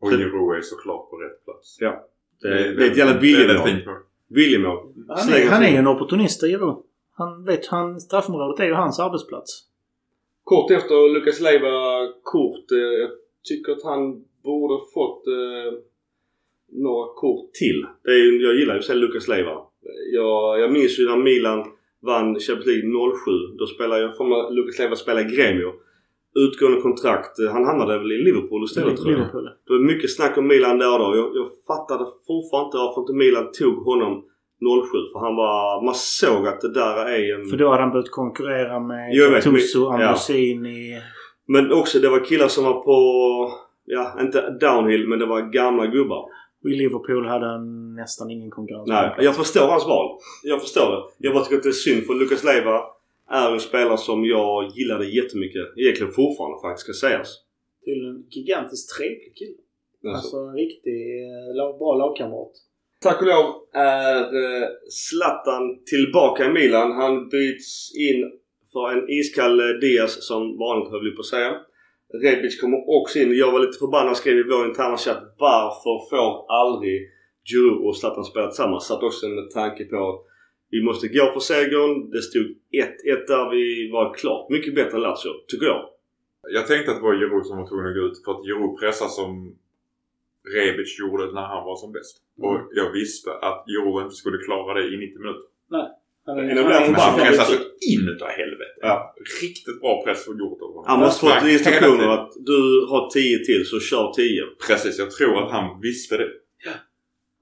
Och Giroud är såklart på rätt plats. Ja. Det, det är ett jävla Det är ett viljemål. fint mål. Viljemål. Han är, han är en opportunist, Giro. Han vet, han, straffområdet är ju hans arbetsplats. Kort efter Lucas Leiva kort. Eh, jag tycker att han borde fått eh, några kort till. Det är, jag gillar ju sig Lucas Leiva. Jag, jag minns ju när Milan vann Champions League 07. Då spelade jag, man Lucas Leiva spela i Gremio. Utgående kontrakt. Han hamnade väl i Liverpool istället tror jag. Liverpool. Det var mycket snack om Milan där och då. Jag, jag fattade fortfarande inte varför inte Milan tog honom 07. För han var... Man såg att det där är en... För då hade han börjat konkurrera med Gattuso, men- ja. Ambrosini. Men också det var killar som var på, ja inte downhill men det var gamla gubbar. Och i Liverpool hade han nästan ingen konkurrens. Nej, jag förstår hans val. Jag förstår det. Jag bara tycker att det är synd för Lucas Leiva är en spelare som jag gillade jättemycket. Egentligen fortfarande faktiskt ska sägas. Till en gigantiskt trevlig kille. Alltså. Alltså en riktig eh, bra lagkamrat. Tack och lov är eh, Zlatan tillbaka i Milan. Han byts in för en iskall eh, Diaz som vanligt höll vi på att säga. Rebic kommer också in. Jag var lite förbannad skrev i vår interna chatt. Varför får aldrig Giroud och Zlatan spela tillsammans? Satt också med tanke på att vi måste gå för segern. Det stod 1-1 där. Vi var klart mycket bättre än Lazio, tycker jag. Jag tänkte att det var Giroud som var tvungen att gå ut för att Giroud pressar som Rebic gjorde när han var som bäst. Mm. Och jag visste att Giroud inte skulle klara det i 90 minuter. Han han han Fan, pressar så in utav helvete. Ja. Riktigt bra press gjort av honom. Han måste fått instruktioner att du har 10 till så kör 10. Precis, jag tror att han visste det.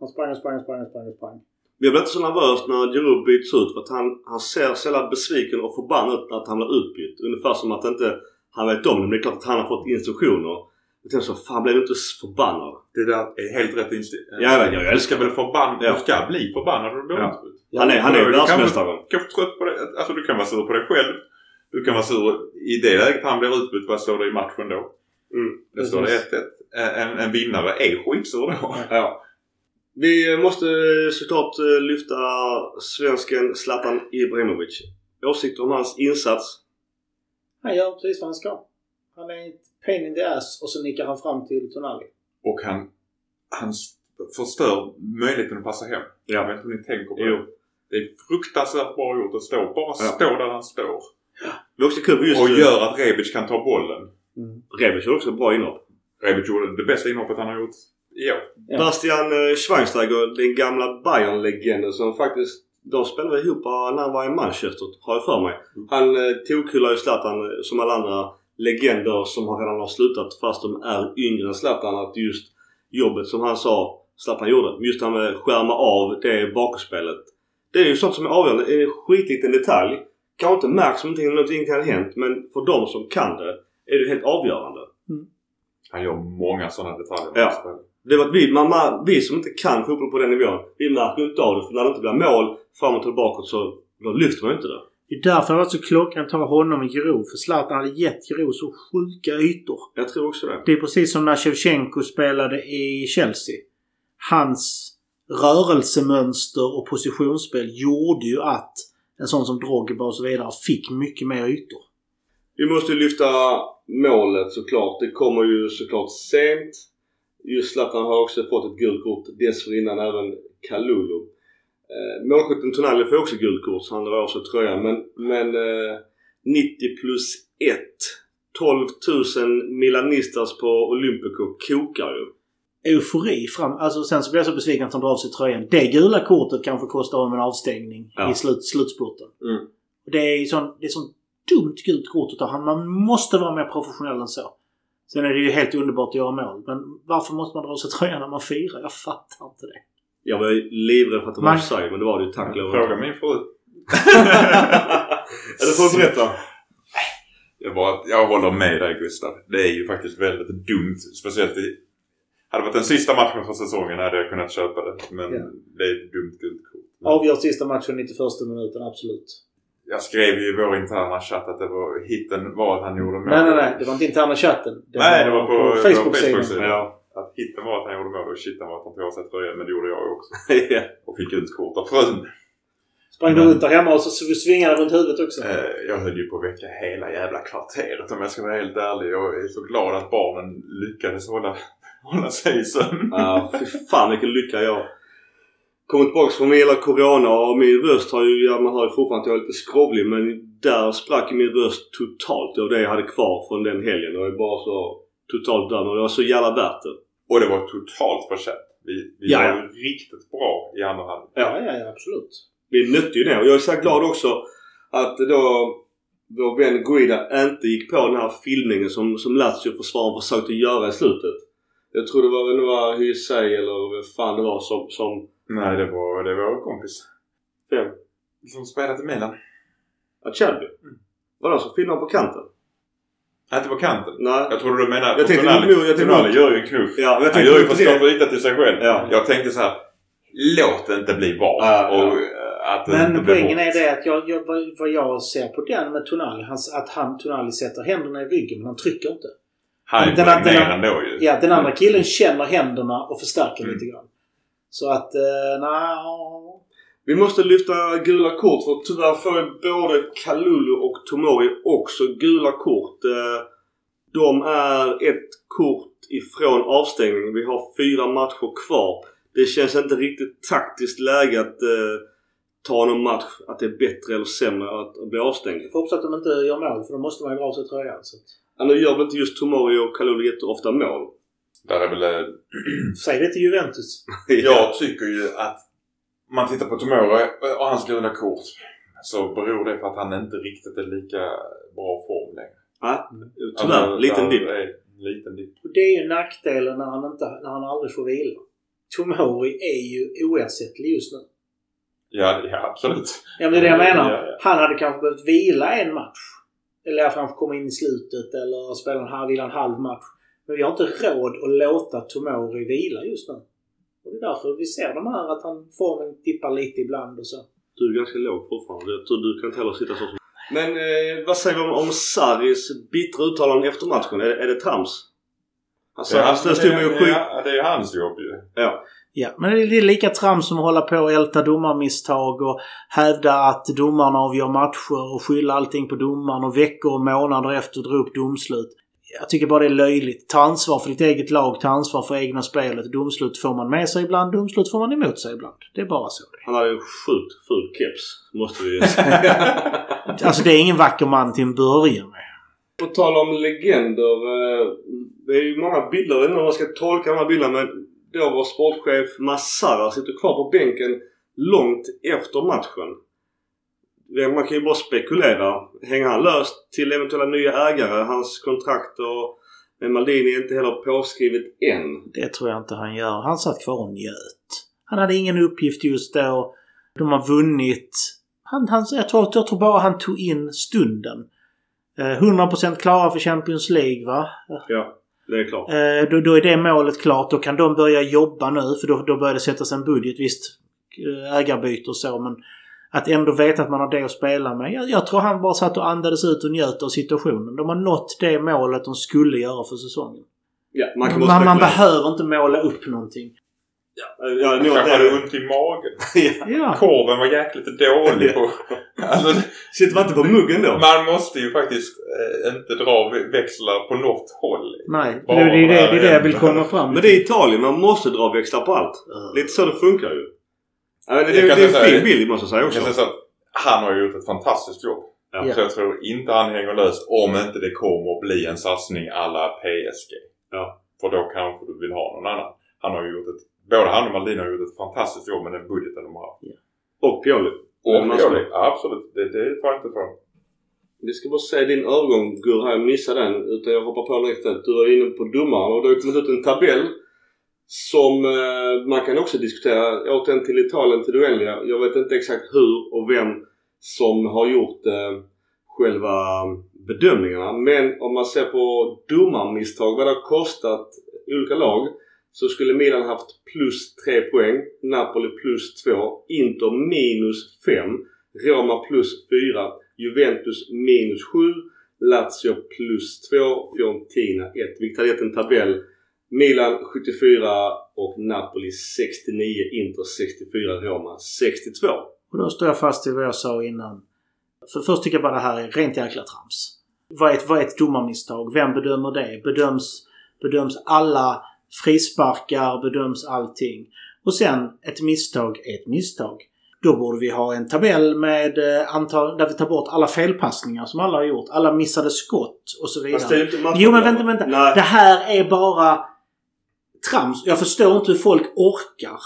Han sprang och sprang och sprang och sprang och sprang. Jag blir inte så nervös när Giroud byts ut för att han, han ser så jävla besviken och förbannad ut att han blir utbytt. Ungefär som att inte han vet om det. Men det är klart att han har fått instruktioner. Jag tänkte så, fan blev du inte förbannad? Det där är helt rätt inställning. Ja, jag vet, jag älskar väl förbannad. Ja. Du ska bli förbannad när du blir Ja. utbytt. Han är, han är ju Du kan världsmästare. kanske trött på det. Alltså du kan vara sur på dig själv. Du kan vara sur i det läget han blir utbytt. Vad står det i matchen då? Mm. Det står det 1-1. En, en vinnare är skitsur då. Ja. Vi måste såklart eh, lyfta svensken Zlatan Ibrahimovic. Åsikter om hans insats? Han gör precis vad han ska. Han är ett pain in the ass och så nickar han fram till Tonali. Och han, han förstör möjligheten att passa hem. Jag vet inte om ni tänker på Jo. det. Det är fruktansvärt bra gjort att stå. Bara Ja. stå där han står. Det är också kul just Och eh, gör att Rebic kan ta bollen. Rebic har också ett bra inhopp. Rebic gjorde det bästa inhoppet han har gjort i år. Ja. Bastian eh, Schweinsteiger, den gamla Bayern-legenden som faktiskt de spelade ihop när han var i Manchester, har jag för mig. Han eh, tokhyllar ju Zlatan eh, som alla andra legender som har redan har slutat fast de är yngre än Zlatan. Att just jobbet som han sa Zlatan gjorde. Just det här med att skärma av det bakspelet. Det är ju sånt som är avgörande. Det är en skitliten detalj. Kanske inte märks som någonting, någonting kan ha hänt men för de som kan det är det helt avgörande. Han gör många sådana detaljer. Ja. Det var att vi, man, man, vi som inte kan fotboll på den nivån, vi märker ju inte av det. För när det inte blir mål fram och tillbaka så då lyfter man ju inte det. Det är därför det var så klockan att ta honom i Giroud. För Zlatan hade gett Giroud så sjuka ytor. Jag tror också det. Det är precis som när Shevchenko spelade i Chelsea. Hans rörelsemönster och positionsspel gjorde ju att en sån som Drogba och så vidare fick mycket mer ytor. Vi måste lyfta målet såklart. Det kommer ju såklart sent. Just Zlatan har också fått ett gult kort dessförinnan även Kalulu. Eh, målskytten Tonali får också gult kort så han drar av sig tröjan. Men, men eh, 90 plus 1. 12 000 milanistas på Olympico kokar ju. Eufori fram... Alltså sen så blev jag så besviken att han drar av sig tröjan. Det gula kortet kanske kostar honom en avstängning Ja. i slut, slutspurten. Mm. Det är sån, det är sån dumt gult kort att ta. Man måste vara mer professionell än så. Sen är det ju helt underbart att göra mål. Men varför måste man dra av sig tröjan när man firar? Jag fattar inte det. Jag var ju livrädd för att det var offside men det var det ju tack lov Fråga min fru. Eller får du berätta? Jag, bara, jag håller med dig Gustav. Det är ju faktiskt väldigt dumt. Speciellt i... Hade det varit den sista matchen för säsongen hade jag kunnat köpa det. Men Ja. det är ett dumt gult kort. Men Avgör sista matchen 91 minuten, absolut. Jag skrev ju i vår interna chatt att det var hitten var att han gjorde mål. Nej, nej, nej. Det var inte interna chatten. Det Nej, det var på, på Facebook-sidan. Ja. Att hitten var att han gjorde mål och shitten var att han tog av sig tröjan. Men det gjorde jag också. Och fick ut kort av frun. Sprang du runt där hemma och så svingade runt huvudet också? Eh, jag höll ju på att väcka hela jävla kvarteret om jag ska vara helt ärlig. Jag är så glad att barnen lyckades hålla, hålla sig i sömn. Ja, fy fan vilken lycka jag Kommit tillbaka från hela Corona och min röst har ju, ja man hör ju fortfarande att jag är lite skrovlig men där sprack min röst totalt. Var det jag hade kvar från den helgen och jag är bara så totalt död och det var så jävla värt det. Och det var totalt förtjänt. Vi, vi Ja, var ja. riktigt bra i andra halvlek. Ja, ja, ja, absolut. Vi nötte ju det och jag är så glad också att då vår vän Guida inte gick på den här filmningen som, som Lazio-försvararen försökte göra i slutet. Jag tror det var, det var Hysaj eller vad fan det var som, som Nej, det var, det var vår kompis. Vem? Som spelade i Milan. Acerbi. Mm. Var det som filmade på kanten? Inte på kanten. Nej. Jag trodde du menade Jag tänkte Tonali. jag tänkte Tonali gör ju en knuff. Ja, jag Han gör ju för att det. rikta till sig själv. Ja. Jag tänkte så här. Låt det inte bli VAR. Ja. Och eh, att inte Men blir poängen är det att jag, jag, vad- jag ser på den med Tonali, hans, att han, Tonali sätter händerna i ryggen men han trycker inte. Han är Den- den- mer ändå ju. Ja, den andra killen känner händerna och förstärker Mm. lite grann. Så att, eh, nej. Vi måste lyfta gula kort för tyvärr får både Kalulu och Tomori också gula kort. Eh, De är ett kort ifrån avstängning. Vi har fyra matcher kvar. Det känns inte riktigt taktiskt läge att eh, ta någon match att det är bättre eller sämre att bli avstängd. Jag får hoppas att de inte gör mål för då måste man ju dra av sig tröjan. Så. Ja, nu gör väl inte just Tomori och Kalulu jätteofta mål. Där är väl... eh, Säg det till Juventus. Jag tycker ju att man tittar på Tomori och hans gula kort så beror det på att han inte riktigt är lika bra form längre. Ja, tyvärr. Alltså, liten dipp. Liten dipp. Och det är ju nackdelen när han, inte, när han aldrig får vila. Tomori är ju oersättlig just nu. Ja, ja absolut. Ja men det är det jag menar. Ja, ja. Han hade kanske behövt vila en match. Eller kanske komma in i slutet eller spela en halv, vila en halv match. Men vi har inte råd att låta Tomori vila just nu. Och det är därför vi ser de här att han formen tippar lite ibland och så. Du är ganska låg fortfarande. Jag tror du kan inte heller sitta så som... Men eh, vad säger vi om, om Sarris bittra uttalanden efter matchen? Är, är det trams? Alltså, det, stod med och skjut... ja, det är hans jobb ju. Ja. Ja, men det är det är lika trams som att hålla på och älta domarmisstag och hävda att domarna avgör matcher och skylla allting på domaren och veckor och månader efter dra upp domslut. Jag tycker bara det är löjligt. Ta ansvar för ditt eget lag, ta ansvar för egna spelet. Domslut får man med sig ibland, domslut får man emot sig ibland. Det är bara så det Han hade en sjukt ful keps. Måste vi säga. är. Alltså det är ingen vacker man till en början med. På tal om legender. Eh, det är ju många bilder. Jag vet inte hur man ska tolka de här bilderna men då var sportchef Massara sitter kvar på bänken långt efter matchen. Man kan ju bara spekulera. Hänger han löst till eventuella nya ägare? Hans kontrakt och med Maldini är inte heller påskrivet än. Det tror jag inte han gör. Han satt kvar och njöt. Han hade ingen uppgift just då. De har vunnit. Han, han, jag, tror, jag tror bara han tog in stunden. Eh, 100% klara för Champions League va? Ja, det är klart. Eh, då, då är det målet klart. Då kan de börja jobba nu för då, då börjar det sättas en budget. Visst, eh, ägarbyte och så men att ändå veta att man har det att spela med. Jag, jag tror han bara satt och andades ut och njöt av situationen. De har nått det målet de skulle göra för säsongen. Ja, man Man, kan man, spekulera. behöver inte måla upp någonting. Ja, att Kanske det hade ont i magen. Ja. Korven var jäkligt dålig på... Alltså, Sitter man inte på muggen då? man måste ju faktiskt eh, inte dra vä- växlar på något håll. Nej, det är det, det, är det jag vill komma fram Men det är Italien. Man måste dra växlar på allt. Lite så det funkar ju. Ja, men det, Jag det, det är en fin bild måste jag säga Jag också. kan säga så att han har ju gjort ett fantastiskt jobb. Ja. Så jag tror inte han hänger lös om inte det kommer att bli en satsning alla PSG. Ja. För då kanske du vill ha någon annan. Han har ju gjort ett... Både han och Maldini har gjort ett fantastiskt jobb med den budgeten de har. Och Pioli. Och Pioli, ja, absolut. Det, det tar jag inte från. Vi ska bara se din övergång Gur här. Jag missade den. Utan jag hoppar på direkt. att Du var inne på domaren och det har kommit ut en tabell som eh, man kan också diskutera. Återigen till Italien till Duellia. Jag vet inte exakt hur och vem som har gjort eh, själva bedömningarna. Men om man ser på domarmisstag, vad det har kostat olika lag. Så skulle Milan haft plus 3 poäng. Napoli plus 2. Inter minus 5. Roma plus 4. Juventus minus 7. Lazio plus 2. Fiorentina 1. Vilket hade gett en tabell. Milan 74 och Napoli 69. Inter 64. Roma 62. Och då står jag fast vid vad jag sa innan. För först tycker jag bara det här är rent jäkla trams. Vad är ett, vad är ett domarmisstag? Vem bedömer det? Bedöms, bedöms alla frisparkar? Bedöms allting? Och sen, ett misstag är ett misstag. Då borde vi ha en tabell med eh, antal, där vi tar bort alla felpassningar som alla har gjort. Alla missade skott och så vidare. Fast det är ju inte matchen Jo men vänta, vänta. Nej. Det här är bara trams. Jag förstår inte hur folk orkar.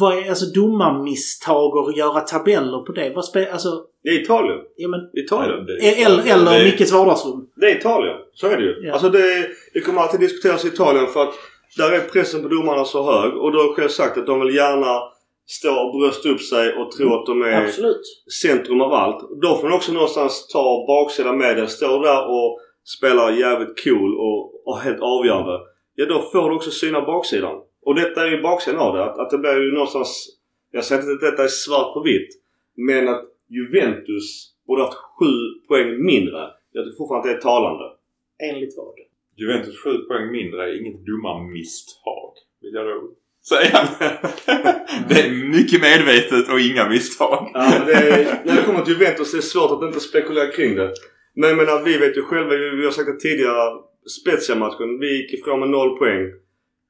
Vad är alltså domarmisstag och göra tabeller på det? Vad spe, alltså, Det är Italien. ja men... Italien. Det är- Eller, eller det är- Mickes vardagsrum. Det är Italien. Så är det ju. Ja. Alltså det, det kommer alltid diskuteras i Italien för att där är pressen på domarna så hög och du har själv sagt att de vill gärna stå och brösta upp sig och tro att de är Absolut. centrum av allt. Då får man också någonstans ta baksidan med det. Står där och spelar jävligt cool och, och helt avgörande. Ja då får du också syna baksidan. Och detta är ju baksidan av det. Att, att det blir ju någonstans... Jag säger inte att detta är svart på vitt. Men att Juventus borde haft sju poäng mindre. Jag tycker fortfarande att det är talande. Enligt vad? Juventus sju poäng mindre är inget dumma misstag. Vill jag då säga. det är mycket medvetet och inga misstag. Ja, det är, när det kommer till Juventus det är svårt att inte spekulera kring det. Men jag menar, vi vet ju själva, vi vi har sagt det tidigare, Spezia-matchen. Vi gick ifrån med noll poäng.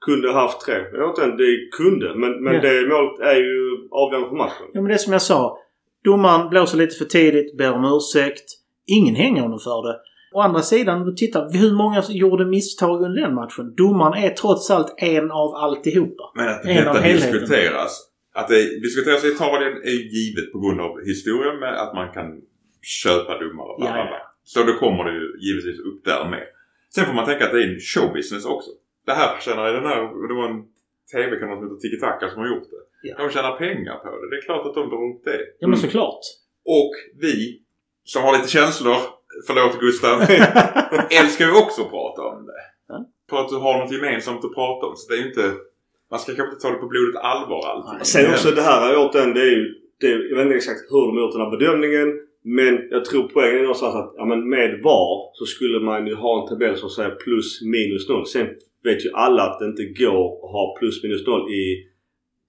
Kunde ha haft tre. Jag vet inte, det kunde. Men, men Ja. det målet är ju avgörande för matchen. Ja men det är som jag sa. Domaren blåser lite för tidigt, ber om ursäkt. Ingen hänger honom för det. Å andra sidan, om du tittar, hur många gjorde misstag under den matchen? Domaren är trots allt en av alltihopa. Men att En detta diskuteras. Att det diskuteras i Italien är givet på grund av historien med att man kan köpa domare. Ja, ja. Så då kommer det ju givetvis upp där med. Sen får man tänka att det är en showbusiness också. Det här tjänar den här, det var en TV-kanal som heter Tiki Taka som har gjort det. Ja. De tjänar pengar på det. Det är klart att de drar upp det. Ja men såklart. Och vi som har lite känslor, förlåt Gustav, älskar ju också att prata om det. Ja. För att du har något gemensamt att prata om. Så det är inte... Man ska kanske inte ta det på blodigt allvar alltid. Sen också det här har gjort den, det är ju... Det är, jag vet inte exakt hur de har gjort den här bedömningen. Men jag tror poängen är någonstans att ja, men med VAR så skulle man ju ha en tabell som säger plus minus noll. Sen vet ju alla att det inte går att ha plus minus noll i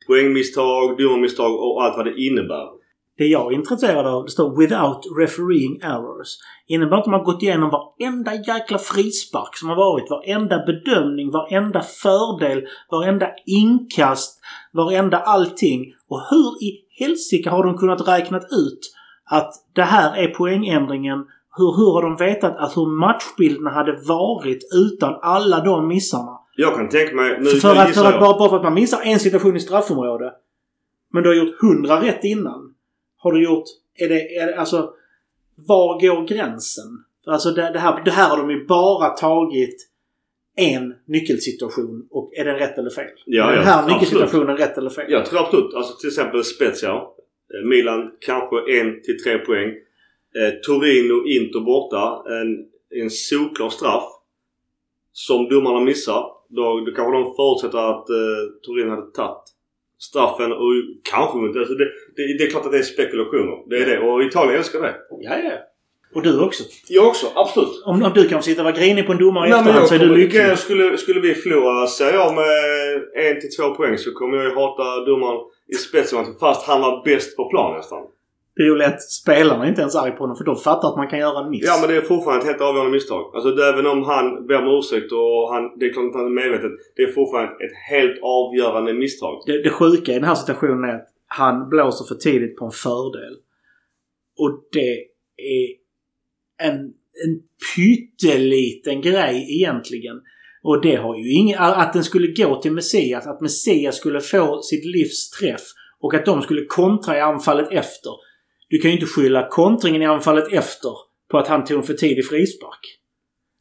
poängmisstag, domarmisstag och allt vad det innebär. Det jag är intresserad av, det står “Without refereeing errors”. Innebär att man har gått igenom varenda jäkla frispark som har varit, varenda bedömning, varenda fördel, varenda inkast, varenda allting. Och hur i helsike har de kunnat räknat ut att det här är poängändringen? Hur, hur har de vetat att hur matchbilderna hade varit utan alla de missarna? Jag kan tänka mig... Nu, för, att, för att bara, bara för att man missar en situation i straffområde. Men du har gjort hundra rätt innan. Har du gjort... Är det, är det alltså... Var går gränsen? Alltså det, det, här, det här har de ju bara tagit en nyckelsituation och är den rätt eller fel? Ja, är den ja, här absolut. nyckelsituationen rätt eller fel? Jag tror absolut. Alltså till exempel Spezia. Eh, Milan kanske en till tre poäng. Eh, Torino, Inter borta. En, en solklar straff. Som domarna missar. Då, då kanske de förutsätter att eh, Torino hade tagit straffen och kanske inte. Alltså det, det, det är klart att det är spekulationer. Det är det. Och Italien älskar det. ja. ja. Och du också. Jag också. Absolut. Om, om du kan sitta och vara grinig på en domare i efterhand så är du lycklig. skulle, skulle vi förlora, säger jag, med en till två poäng så kommer jag ju hata domaren i spetsmatchen fast han var bäst på plan nästan. Det är ju lätt. Spelarna är inte ens arg på honom för de fattar att man kan göra en miss. Ja men det är fortfarande ett helt avgörande misstag. Alltså det, även om han ber om ursäkt och han, det är klart att han är medveten. Det är fortfarande ett helt avgörande misstag. Det, det sjuka i den här situationen är att han blåser för tidigt på en fördel. Och det är en, en pytteliten grej egentligen. Och det har ju ingen... Att den skulle gå till Messias, att Messias skulle få sitt livs träff och att de skulle kontra i anfallet efter. Du kan ju inte skylla kontringen i anfallet efter på att han tog en för tidig frispark.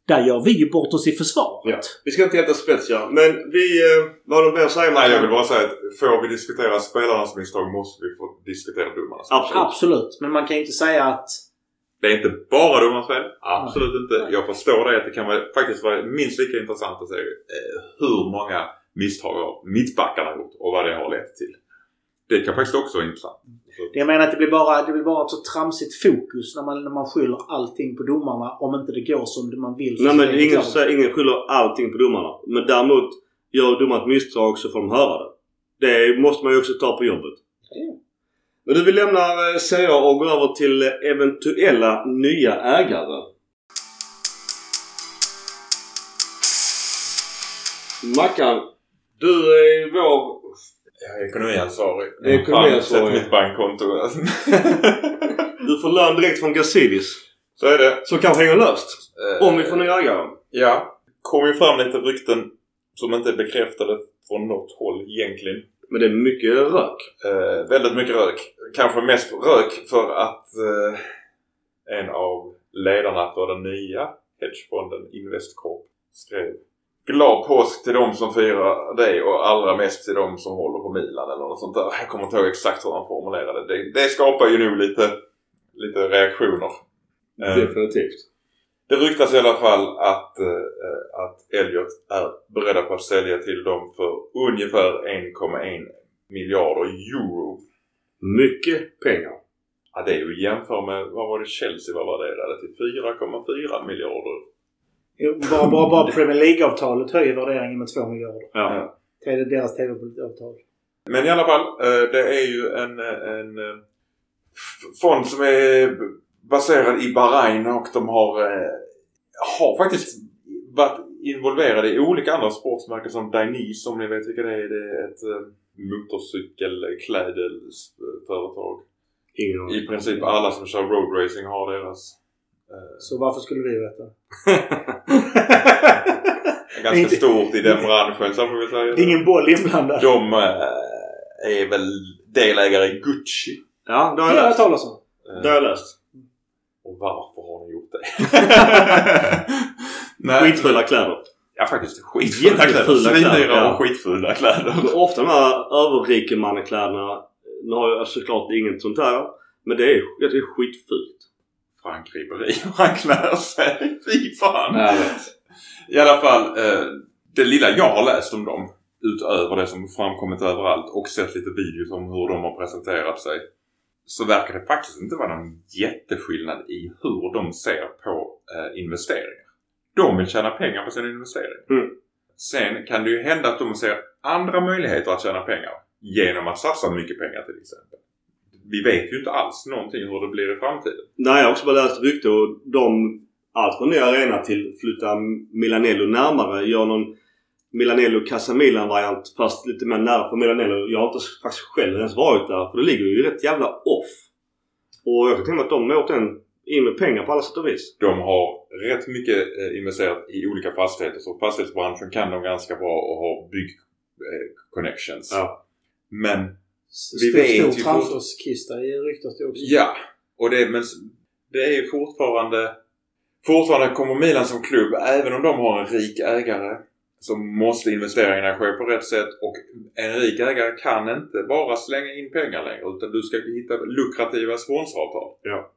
Där gör vi ju bort oss i försvaret. Vi ska inte heta Spezia men vi... Eh, vad har du mer att säga Nej, jag vill bara säga att får vi diskutera spelarnas misstag måste vi få diskutera domarnas Absolut. Absolut. Men man kan ju inte säga att... Det är inte bara domarnas fel. Absolut inte. Jag förstår det att det kan vara, faktiskt vara minst lika intressant att se eh, hur många misstag har mittbackarna gjort och vad det har lett till. Det kan faktiskt också vara intressant. Så, Jag menar att det blir bara, det blir bara ett så tramsigt fokus när man, när man skyller allting på domarna om inte det går som man vill. Nej men egen ingen, klubb. säger- ingen skyller allting på domarna. Men däremot, gör domaren ett misstag så får de höra det. Det måste man ju också ta på jobbet. Ja. Men du, vi lämnar eh, Serie A och går över till eh, eventuella nya ägare. Mackan, du är vår... jag är ekonomiansvarig. Ekonomiansvarig. Fan, sätt mitt bankkonto. Du får lön direkt från Gazidis. Så är det. Så kanske hänger löst. Eh, Om vi får nya ägare. Ja. kom ju fram lite rykten som inte är bekräftade från något håll egentligen. Men det är mycket rök. Eh, väldigt mycket rök. Kanske mest rök för att eh, en av ledarna för den nya hedgefonden Investcorp skrev Glad påsk till de som firar det och allra mest till de som håller på Milan eller något sånt där. Jag kommer inte ihåg exakt hur han formulerade det. Det skapar ju nog lite, lite reaktioner. Definitivt. Det ryktas i alla fall att, eh, att Elliot är beredda på att sälja till dem för ungefär 1,1 miljarder euro. Mycket pengar. Ja, det är ju jämför med, vad var det Chelsea var värderade till? 4,4 miljarder. Jo, Bara, bara, bara Premier League-avtalet höjer värderingen med 2 miljarder. Ja. Det är deras TV-avtal. Men i alla fall, eh, det är ju en, en eh, f- fond som är baserad i Bahrain och de har, eh, har faktiskt varit involverade i olika andra sportsmärken som Dainese om ni vet vilka det är. Det är ett eh, motorcykelklädelsföretag. I princip alla som kör roadracing har deras. eh, Så varför skulle vi veta? ganska Inte- stort i den branschen så får vi säga. Det är ingen boll inblandad. De eh, är väl delägare i Gucci. Ja, det har Det jag har jag läst. talat om. Eh, Det har jag läst. Och varför har ni gjort det? Nej, Skitfula kläder. Ja faktiskt. Skitfula Jättefula kläder. Svindyra ja. och skitfula kläder. Ofta de här överrikemannakläderna. Nu har jag såklart inget sånt här. Men det är, det är skitfult. Frank Ribéry han klär sig. Fy fan. Nej. I alla fall. Eh, det lilla jag har läst om dem. Utöver det som framkommit överallt och sett lite videos om hur de har presenterat sig. Så verkar det faktiskt inte vara någon jätteskillnad i hur de ser på eh, investeringar. De vill tjäna pengar på sina investeringar. Mm. Sen kan det ju hända att de ser andra möjligheter att tjäna pengar. Genom att satsa mycket pengar till exempel. Vi vet ju inte alls någonting hur det blir i framtiden. Nej, jag har också bara läst rykte och de... Allt från ny arena till flytta Milanello närmare. Gör någon Milanello Casa Milan variant fast lite mer nära på Milanello. Jag har inte faktiskt själv ens varit där för det ligger ju rätt jävla off. Och jag kan tänka mig att de åkt den in med pengar på alla sätt och vis. De har rätt mycket eh, investerat i olika fastigheter så fastighetsbranschen kan de ganska bra och har bygg eh, connections. Ja. Men Stor, vet stor ju fort- transferskista i ryktas det också. Ja, och det, men det är ju fortfarande... Fortfarande kommer Milan som klubb, även om de har en rik ägare, så måste investeringarna ske på rätt sätt och en rik ägare kan inte bara slänga in pengar längre utan du ska hitta lukrativa sponsoravtal. Ja.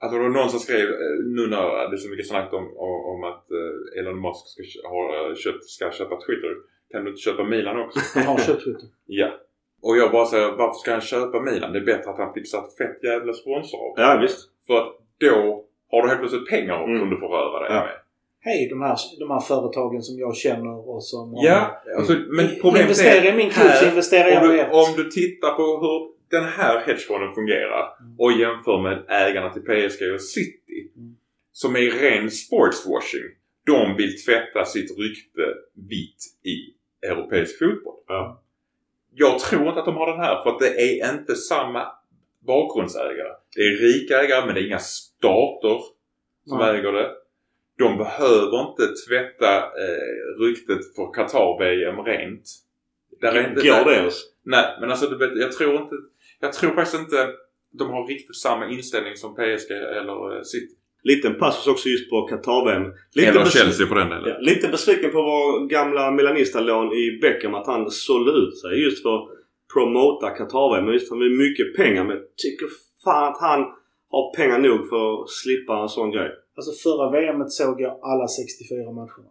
Alltså det var någon som skrev eh, nu när det är så mycket snack om, om, att eh, Elon Musk ska, kö- ha, eh, köpt, ska köpa Twitter. Kan du inte köpa Milan också? Han har köpt Twitter. ja. Och jag bara säger varför ska han köpa Milan? Det är bättre att han fixar ett fett jävla sponsoravtal. Ja, visst. För att då har du helt plötsligt pengar också Mm. som du får röra dig Ja. med. Hej, de här, de här företagen som jag känner och som... Ja, alltså, men problemet Investerar i min klubb så investerar jag i om du tittar på hur den här hedgefonden fungerar och jämför med ägarna till PSG och City. Mm. Som är ren sportswashing. De vill tvätta sitt rykte vitt i europeisk fotboll. Ja. Jag tror inte att de har den här för att det är inte samma bakgrundsägare. Det är rika ägare men det är inga stater som Nej. äger det. De behöver inte tvätta eh, ryktet för Qatar-VM rent. Där är inte, Går det ens? Nej, men alltså du vet, jag tror inte... Jag tror faktiskt inte de har riktigt samma inställning som PSG eller eh, City. Liten passus också just på Qatar-VM. Lite eller Chelsea för den delen. Ja, lite besviken på vår gamla Milanista-lån i Beckham att han sålde ut sig just för att promota Qatar-VM. Men visst, han vill mycket pengar men jag tycker fan att han har pengar nog för att slippa en sån grej. Alltså förra VMet såg jag alla 64 matcherna.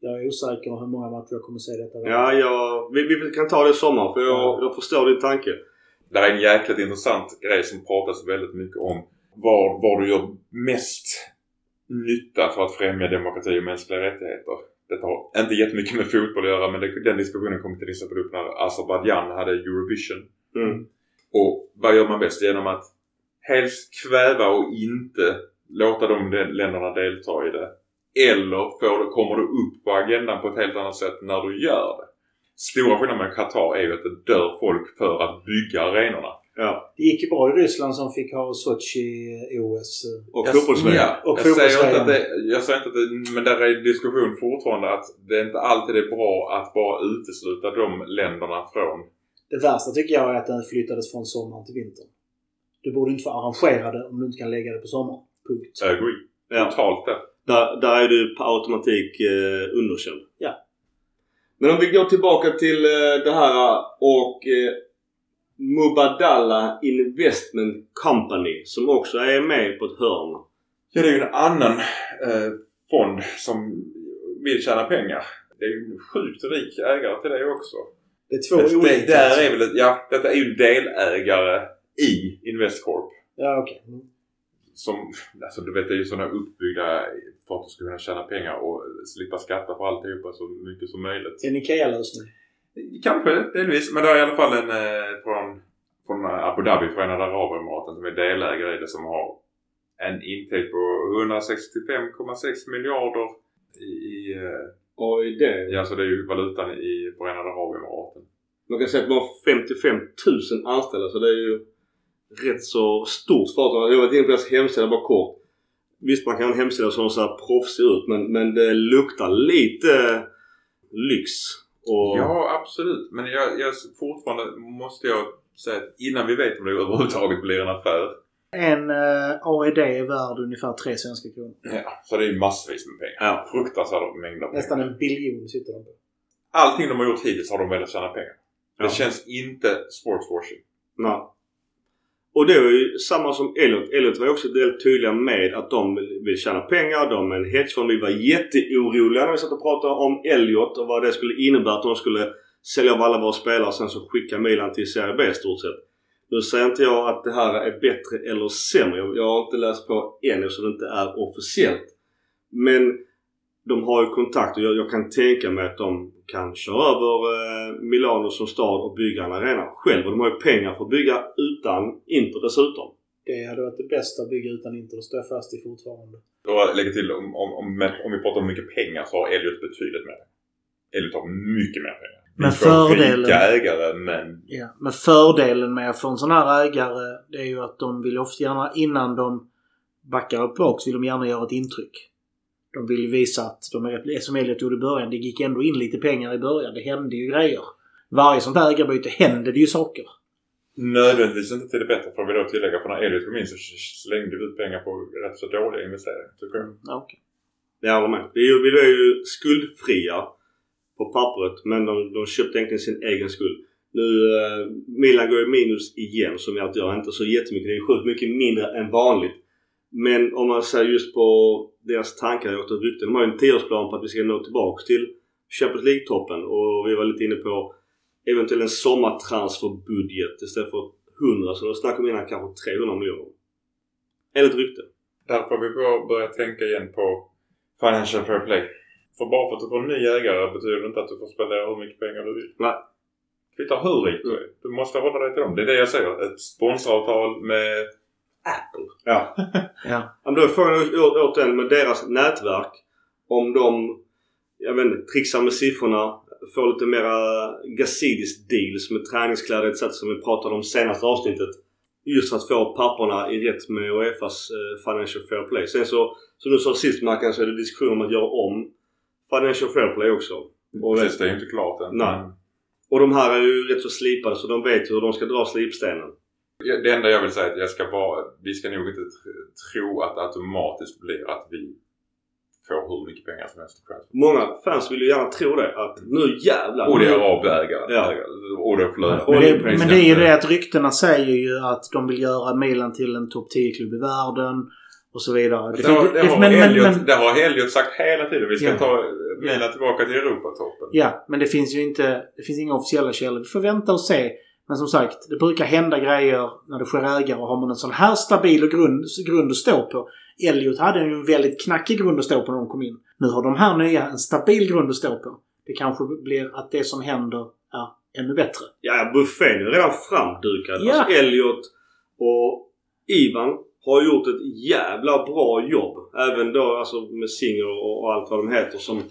Jag är osäker hur många matcher jag kommer se detta Ja, jag, vi, vi kan ta det i sommar för jag, jag förstår din tanke. Det här är en jäkligt intressant grej som pratas väldigt mycket om. Var, var du gör mest nytta för att främja demokrati och mänskliga rättigheter. Detta har inte jättemycket med fotboll att göra men det, den diskussionen kom till exempel upp när Azerbaijan hade Eurovision. Mm. Och vad gör man bäst? Genom att helst kväva och inte låta de de länderna delta i det. Eller får kommer det upp på agendan på ett helt annat sätt när du gör det. Stora skillnaden med Qatar är ju att det dör folk för att bygga arenorna. Ja. Det gick ju bra i Ryssland som fick ha Sochi-OS. Och Jag- fotbolls Ja, Och jag, säger inte fotbolls-VM. att det, jag säger inte att det, men där är diskussion fortfarande att det inte alltid är bra att bara utesluta de länderna från. Det värsta tycker jag är att den flyttades från sommaren till vintern. Du borde inte få arrangera det om du inte kan lägga det på sommaren. Punkt. Agree. Ja. Totalt det. Där, där är du på automatik eh, underkänd. Ja. Men om vi går tillbaka till eh, det här och eh, Mubadala Investment Company som också är med på ett hörn. Ja, det är ju en annan eh, fond som vill tjäna pengar. Det är ju en sjukt rik ägare till det också. Det är två Det, olika. det, där är väl, ja, detta är ju delägare i Investcorp. Ja, okej. Mm. Som, alltså du vet det är ju sådana uppbyggda för att du ska kunna tjäna pengar och slippa skatta på alltihopa så mycket som möjligt. En Ikea-lösning. Kanske delvis, men det är i alla fall en eh, från, från Abu Dhabi, Förenade Arabemiraten, som är delägare i det som har en intäkt på 165,6 miljarder i, i eh, Och i det... ja, så det är ju valutan i Förenade Arabemiraten. Man kan säga att de har 55 000 anställda så det är ju rätt så stort företag. Jag varit inne på deras hemsida bara kort. Visst man kan ha en hemsida som ser proffsig ut men, men det luktar lite lyx. Och Ja, absolut. Men jag, jag fortfarande måste jag säga att innan vi vet om det överhuvudtaget blir en affär. En uh, AED är värd ungefär 3 svenska kronor. Ja, så det är ju massvis med pengar. Ja. Fruktansvärda mängder pengar. Nästan en biljon sitter de på. Allting de har gjort hittills har de velat tjäna pengar. Ja. Det känns inte sportswashing. Nej. Och det är ju samma som Elliot. Elliot var ju också väldigt tydliga med att de vill vill tjäna pengar. De är en hedgefond. Vi var jätteoroliga när vi satt och pratade om Elliot och vad det skulle innebära att de skulle sälja av alla våra spelare och sen så skicka Milan till Serie B i stort sett. Nu säger inte jag att det här är bättre eller sämre. Jag jag har inte läst på än eftersom det inte är officiellt. Men de har ju kontakt och jag, jag kan tänka mig att de kan köra över eh, Milano som stad och bygga en arena själv. Och de har ju pengar för att bygga utan Inter dessutom. Det hade varit det bästa att bygga utan Inter. Det står jag fast i fortfarande. Och jag lägger till om, om, om, om vi pratar om mycket pengar så har Elliot betydligt mer. Elliot har mycket mer pengar. Vi Men fördelen- ägare men Ja. Men fördelen med att få en sån här ägare det är ju att de vill ofta gärna innan de backar upp bak så vill de gärna göra ett intryck. De vill ju visa att de är som Elliot gjorde i början. Det gick ändå in lite pengar i början. Det hände ju grejer. Varje sånt här ägarbyte händer det ju saker. nödvändigtvis inte till det bättre får vi då tillägga. För när Elliot kom in så slängde vi ut pengar på rätt så dåliga investeringar. tycker jag. Ja, okej. Jag håller med. Vi, är ju- skuldfria på pappret men de, de köpte egentligen sin egen skuld. Nu, eh, Milan går ju minus igen som vi alltid gör. Inte så jättemycket. Det är ju sjukt mycket mindre än vanligt. Men om man ser just på deras tankar och rykten. De har ju en tioårsplan på att vi ska nå tillbaks till Champions League-toppen. Och vi var lite inne på eventuellt en sommartransferbudget istället för 100 så de snackade om innan kanske 300 miljoner. Enligt rykte. Där får vi bör- börja tänka igen på Financial Fair Play. För bara för att du får en ny ägare betyder det inte att du får spendera hur mycket pengar du vill. Nej. Kvittar hur rik du är. Du måste hålla dig till dem. Det är det jag säger. Ett sponsoravtal med Apple. Ja. Ja. Men då är frågan återigen med deras nätverk. Om de, jag vet inte, trixar med siffrorna. Får lite mera Gazidis deals med träningskläder etc. som vi pratade om senaste avsnittet. Just för att få papperna i rätt med Uefas eh, Financial Fair Play. Sen så, som du sa sist Mackan, så är det diskussion om att göra om Financial Fair Play också. Och, Precis, det är ju inte klart än. Nej. Och de här är ju rätt så slipade så de vet hur de ska dra slipstenen. Det enda jag vill säga är att jag ska bara... Vi ska nog inte tr- tro att det automatiskt blir att vi får hur mycket pengar som helst. Många fans vill ju gärna tro det. Att nu jävlar! Och det är arabägare. Ja. Och det är flöde. Men det, men det är ju det att ryktena säger ju att de vill göra Milan till en topp 10-klubb i världen. Och så vidare. Det, har, det, det- har men- Elliot, men- det har Elliot sagt hela tiden. Vi ska Ja. ta Milan tillbaka till Europatoppen. Ja, men det finns ju inte... Det finns inga officiella källor. Vi får vänta och se. Men som sagt, det brukar hända grejer när det sker ägare och har man en sån här stabil grund, grund att stå på. Elliot hade ju en väldigt knackig grund att stå på när de kom in. Nu har de här nya en stabil grund att stå på. Det kanske blir att det som händer är ännu bättre. Ja, buffén är redan framdukad. Ja. Alltså Elliot och Ivan har gjort ett jävla bra jobb. Även då alltså med Singer och allt vad de heter som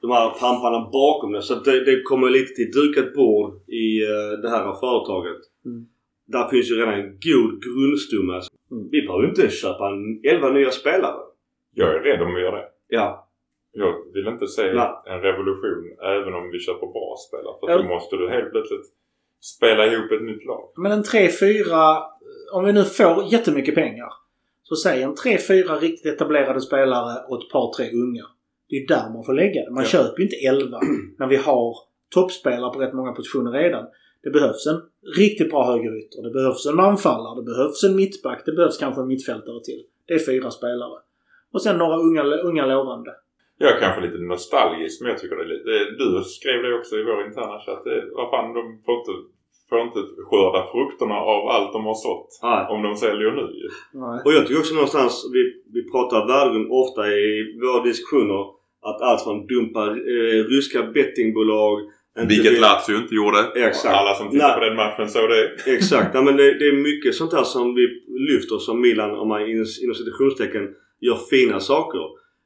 de här pamparna bakom det. Så att det, det kommer lite till dukat bord i eh, det här företaget. Mm. Där finns ju redan en god grundstomme. Mm. Vi behöver inte köpa en 11 nya spelare. Jag är rädd om vi gör det. Ja. Jag vill inte se Nej. en revolution även om vi köper bra spelare. För Ja. då måste du helt plötsligt spela ihop ett nytt lag. Men en 3-4... Om vi nu får jättemycket pengar. Så säg en 3-4 riktigt etablerade spelare och ett par, tre unga. Det är där man får lägga det. Man Ja. köper ju inte 11 när vi har toppspelare på rätt många positioner redan. Det behövs en riktigt bra högerytter. Det behövs en anfallare. Det behövs en mittback. Det behövs kanske en mittfältare till. Det är fyra spelare. Och sen några unga, unga lovande. Jag är kanske lite nostalgisk men jag tycker det är lite... Du skrev det också i vår interna chatt. Vad fan, de får inte, får inte skörda frukterna av allt de har sått. Nej. Om de säljer nu. Nej. Och jag tycker också någonstans, vi, vi pratar värdegrund ofta i våra diskussioner att allt från dumpa eh, ryska bettingbolag inte Vilket vill- Lazio inte gjorde. Exakt. Alla som tittar Nej. på den matchen såg det. Exakt. Ja, men det, det är mycket sånt här som vi lyfter som Milan, om man inom citationstecken gör fina saker.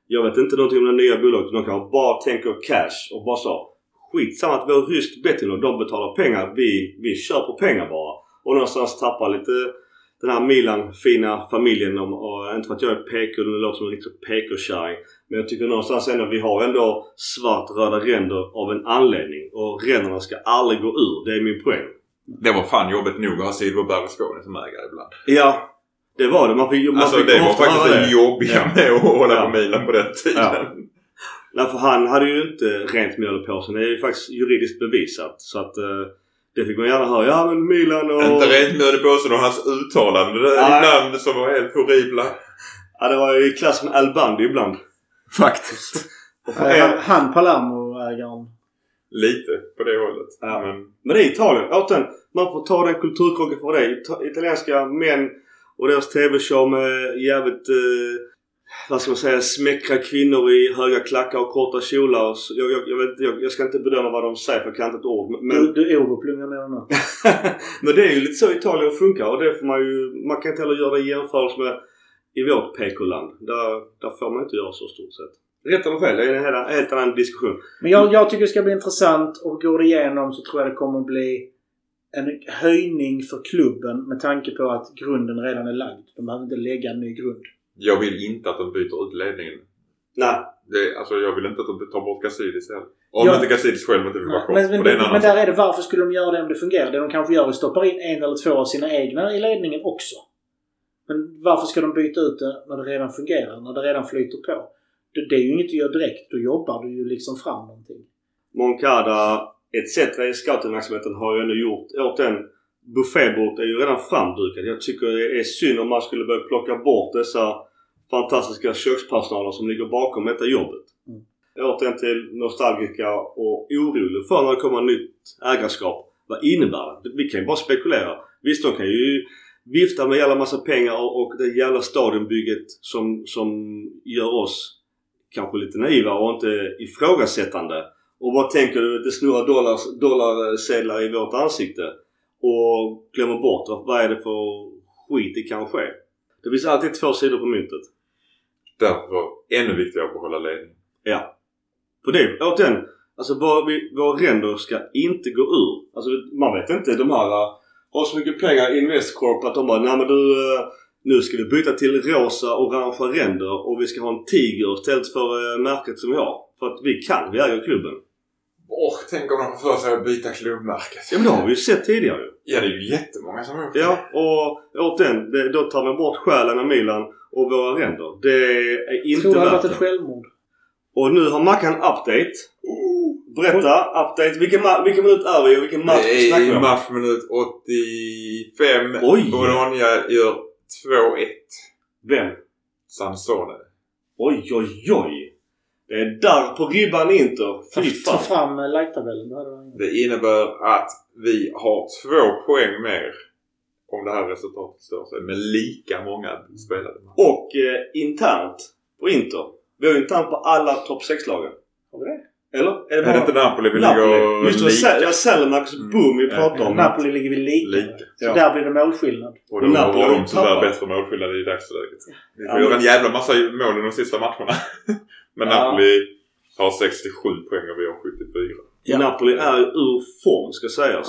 Jag vet inte någonting om det nya bolaget. De kanske bara tänker cash och bara så. Skitsamma att vi har ryskt bettingbolag. De betalar pengar. Vi, vi kör på pengar bara. Och någonstans tappar lite den här Milan-fina familjen. Om, och, inte för att jag är PK, det låter som en riktig PK-kärring. Men jag tycker någonstans ändå vi har ändå svart-röda ränder av en anledning. Och ränderna ska aldrig gå ur. Det är min poäng. Det var fan jobbigt nog att ha Silver Berlusconi som ägare ibland. Ja, det var det. Man fick, man Alltså fick det var faktiskt det jobbiga med att hålla Ja. på Milan på den tiden. Ja. Nej, för han hade ju inte rent mjöl på sig. Det är ju faktiskt juridiskt bevisat. Så att eh, det fick man gärna höra. Ja men Milan och... Inte rent mjöl i påsen och hans uttalanden ibland som var helt horribla. Ja, det var ju i klass med Al Bundy ibland. Faktiskt. Och för Eh, Han, han Palermo-ägaren. Lite på det hållet. Ja. Men men det är Italien. Återigen, man får ta den kulturkrocken för det. Ita- Italienska män och deras TV-show med jävligt... Eh, vad ska man säga? Smäckra kvinnor i höga klackar och korta kjolar. Och så- Jag, jag, jag, vet, jag, jag ska inte bedöma vad de säger för jag kan inte ett ord. Men, Du, du Ove plungar ner den. Men det är ju lite så Italien funkar och det får man ju... Man kan inte heller göra det i jämförelse med i vårt PK-land. Där, där får man inte göra så stort sett. Rätt eller fel, det är en helt, helt annan diskussion. Men jag, jag tycker det ska bli intressant och går det igenom så tror jag det kommer att bli en höjning för klubben med tanke på att grunden redan är lagd. De behöver inte lägga en ny grund. jag vill inte att de byter ut ledningen. Nej, Det, alltså jag vill inte att de tar bort Gazidis heller. Om Ja. inte Gazidis själv inte vill vara kvar. Men, men, men sak. där är det varför skulle de göra det om det fungerar? Det de kanske gör är att stoppa in en eller två av sina egna i ledningen också. Men varför ska de byta ut det när det redan fungerar? När det redan flyter på? Det, det är ju inget du gör direkt. Då jobbar du ju liksom fram någonting. Moncada etc. i scoutingverksamheten har ju ändå gjort åt den. Buffébordet är ju redan framdukat. Jag tycker det är synd om man skulle börja plocka bort dessa fantastiska kökspersonaler som ligger bakom detta jobbet. Mm. Återigen till nostalgiska och orolig för när det kommer nytt ägarskap. Vad innebär det? Vi kan ju bara spekulera. Visst, de kan ju vifta med jävla massa pengar och, och det jävla stadionbygget som, som gör oss kanske lite naiva och inte ifrågasättande. Och vad tänker du? Det snurrar dollars, dollarsedlar i vårt ansikte. Och glömmer bort vad är det för skit det kan ske. Det finns alltid två sidor på myntet. Därför ännu viktigare att behålla ledningen. Ja. För det, återigen. Alltså våra, våra ränder ska inte gå ur. Alltså man vet inte. De här har så mycket pengar i Investcorp att de bara Nej men du uh, nu ska vi byta till rosa orangea ränder och vi ska ha en tiger istället för uh, märket som vi har. För att vi kan. Vi äger klubben. Åh, tänk om de får för sig att byta klubbmärket. Ja men det har vi ju sett tidigare ju. Ja, det är ju jättemånga som har gjort det. Ja, och återigen. Det, då tar man bort själen av Milan och våra ränder. Det är Jag inte tror det hade värt varit ett det. självmord. Och nu har Mackan update. Berätta, update. Vilken, ma- vilken minut är vi och vilken match Det snackar vi är om? matchminut 85. Oj. Bologna gör 2-1. Vem? Sansone. Oj, oj, oj. Det är där på ribban Inter. Ta, Fy ta fan. fram eh, like-tabellen. Det Det innebär att vi har två poäng mer om det här resultatet står sig med lika många spelade. Och eh, internt på Inter. Vi har ju internt på alla topp 6-lagen. Har vi det? Eller? Är det Är det inte Napoli vi Napoli? ligger Just det, lika? var Selmaks Mm. boom vi Ja, pratade om. Napoli ligger vi lika. Lika. Så Ja. där blir det målskillnad. Och då Napoli har de tyvärr bättre målskillnad i dagsläget. Vi får Ja, göra men- en jävla massa mål i de sista matcherna. Men Ja. Napoli har 67 poäng och vi har 74. Ja. Napoli är ur form ska sägas.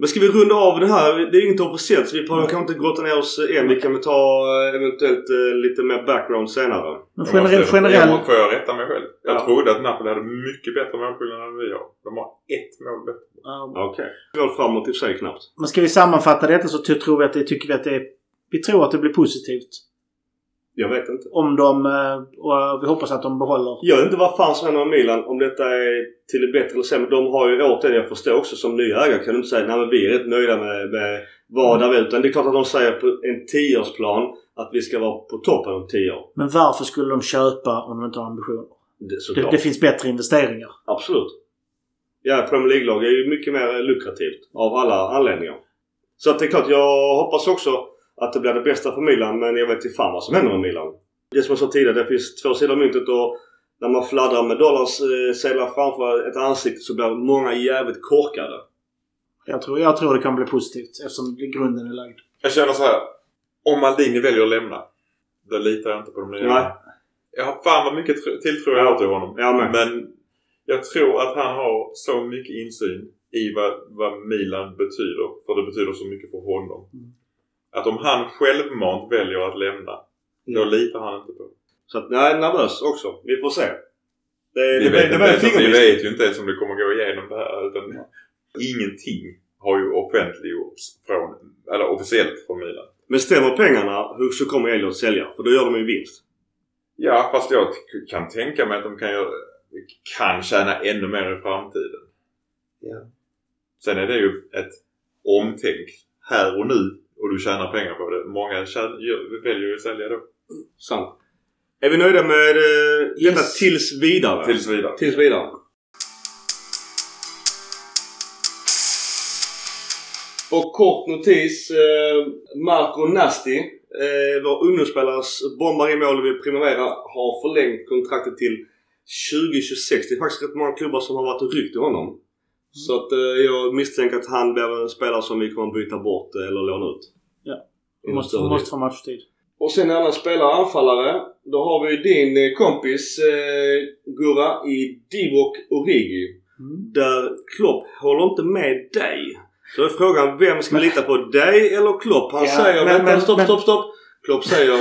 Men ska vi runda av det här? Det är inget officiellt så vi behöver kanske inte grotta ner oss än. Vi kan väl ta eh, eventuellt eh, lite mer background senare. Men Jag generell, Får jag rätta mig själv? Jag Ja. trodde att Napoli hade mycket bättre målskillnad än vi har. De har ett mål bättre. Ja, Okej. Okay. Går framåt i sig knappt. Men ska vi sammanfatta detta så tror vi att det, tycker vi att det är, Vi tror att det blir positivt. Jag vet inte. Om de... eh, Och vi hoppas att de behåller... Jag vet inte vad fan som händer med Milan. Om detta är till det bättre eller sämre. De har ju återigen, jag förstår också som ny ägare kan du inte säga nej men vi är rätt nöjda med, med vad där vi är. Utan det är klart att de säger på en tioårsplan att vi ska vara på toppen om 10 år. Men varför skulle de köpa om de inte har ambitioner? Det, Det, det finns bättre investeringar. Absolut. Ja, Premier League-lag är ju mycket mer lukrativt av alla anledningar. Så att det är klart, jag hoppas också att det blir det bästa för Milan men jag vet inte fan vad som händer med Milan. Det som jag sa tidigare, det finns två sidor av myntet och när man fladdrar med dollars eh, framför ett ansikte så blir många jävligt korkade. Jag tror, jag tror det kan bli positivt eftersom grunden är lagd. Jag känner så här. Om Maldini väljer att lämna. Då litar jag inte på de nya. Nej. Jag har fan vad mycket tr- tilltro jag har till honom. Jag med. Men jag tror att han har så mycket insyn i vad, vad Milan betyder. För det betyder så mycket för honom. Mm. Att om han självmant väljer att lämna. Då Mm. litar han inte på det. Så att, jag är nervös också. Vi får se. Det, Vi det, vet, det, inte en ens, vi vet ju inte ens om det kommer gå igenom det här. Utan ingenting har ju offentliggjorts från, eller officiellt från Milan. Men stämmer pengarna hur så kommer Elliot sälja. För då gör de ju vinst. Ja, fast jag kan tänka mig att de kan, göra, kan tjäna ännu mer i framtiden. Ja. Sen är det ju ett omtänk här och nu och du tjänar pengar på det. Många tjän- gör- väljer ju att sälja då. Sant. Är vi nöjda med eh, detta Yes. tills vidare? Tills vidare. Tills vidare. Och kort notis. Eh, Marco Nasti, eh, vår ungdomsspelares bombare i mål vid Primavera, har förlängt kontraktet till 2026. Det är faktiskt rätt många klubbar som har varit och ryckt i honom. Så att eh, jag misstänker att han blir en spelare som vi kommer byta bort eh, eller låna ut. Ja. Vi måste, del. måste få matchtid. Och sen en annan spelare, anfallare. Då har vi din eh, kompis eh, Gurra i Divock Origi. Mm. Där Klopp håller inte med dig. Så är frågan, vem ska vi lita på? Dig eller Klopp? Han Ja, säger, men- vänta men- stopp, men- stopp, stopp. Klopp säger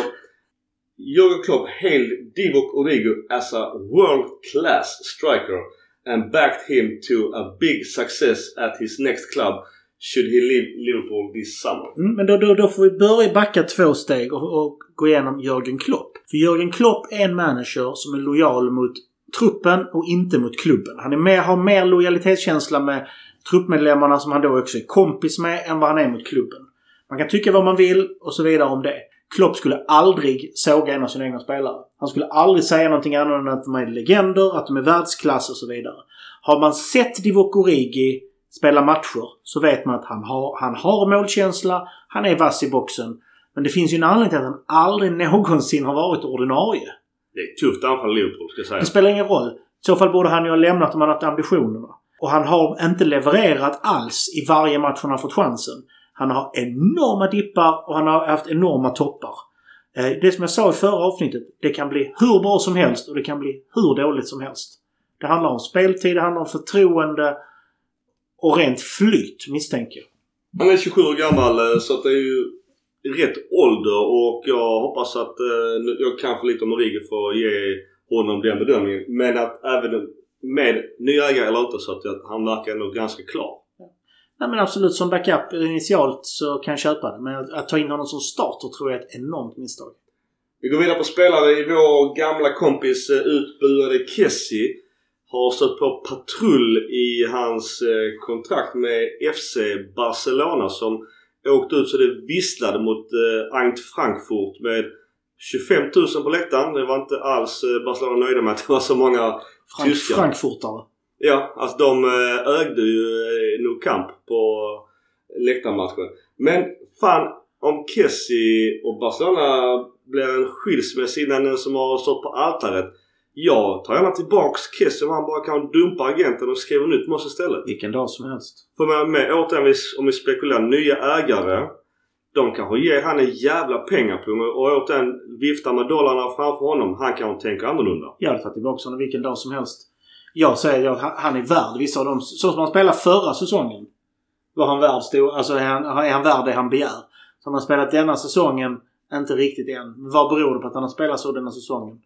Jürgen Klopp hailed Divock Origi as a world class striker and backed him to a big success at his next club should he leave Liverpool this summer. Mm, men då, då, då får vi börja backa två steg och, och gå igenom Jörgen Klopp. För Jörgen Klopp är en manager som är lojal mot truppen och inte mot klubben. Han är mer, har mer lojalitetskänsla med truppmedlemmarna som han då också är kompis med än vad han är mot klubben. Man kan tycka vad man vill och så vidare om det. Klopp skulle aldrig såga en av sina egna spelare. Han skulle aldrig säga någonting annat än att de är legender, att de är världsklass och så vidare. Har man sett Divock Origi spela matcher så vet man att han har, han har målkänsla, han är vass i boxen. Men det finns ju en anledning till att han aldrig någonsin har varit ordinarie. Det är ett tufft anfall Liverpool ska jag säga. Det spelar ingen roll. I så fall borde han ju ha lämnat om han haft ambitionerna. Och han har inte levererat alls i varje match han har fått chansen. Han har enorma dippar och han har haft enorma toppar. Eh, det som jag sa i förra avsnittet. Det kan bli hur bra som helst och det kan bli hur dåligt som helst. Det handlar om speltid, det handlar om förtroende och rent flyt misstänker jag. Han är 27 år gammal eh, så att det är ju rätt ålder och jag hoppas att eh, jag kan lite om Origo för att ge honom den bedömningen. Men att även med nya ägare eller inte så att han verkar ändå ganska klar. Nej men absolut som backup initialt så kan jag köpa det. Men att, ta in honom som starter tror jag är ett enormt misstag. Vi går vidare på spelare i vår gamla kompis eh, utbuade Kessie. Har stött på patrull i hans eh, kontrakt med FC Barcelona som åkte ut så det visslade mot eh, Eintracht Frankfurt med 25 000 på läktaren. Det var inte alls Barcelona nöjda med att det var så många Frank, Tyskar. Frankfurtare. Ja, alltså de eh, ögde ju eh, nog kamp på läktarmatchen. Men fan om Kessie och Barcelona blir en skilsmässa innan den som har stått på altaret. Jag tar gärna tillbaks Kessie om han bara kan dumpa agenten och skriva nytt med oss istället. Vilken dag som helst. För med, med återigen om vi spekulerar, nya ägare. De kanske ger han en jävla pengapunga och återigen viftar med dollarna framför honom. Han kanske tänker annorlunda. Jag hade tagit tillbaka honom vilken dag som helst. Jag säger att han är värd vissa av dem. Så som han spelade förra säsongen. Var han värd stor, alltså är han, är han värd det han begär. Så han har spelat denna säsongen, inte riktigt än. Men vad beror det på att han har spelat så denna säsongen?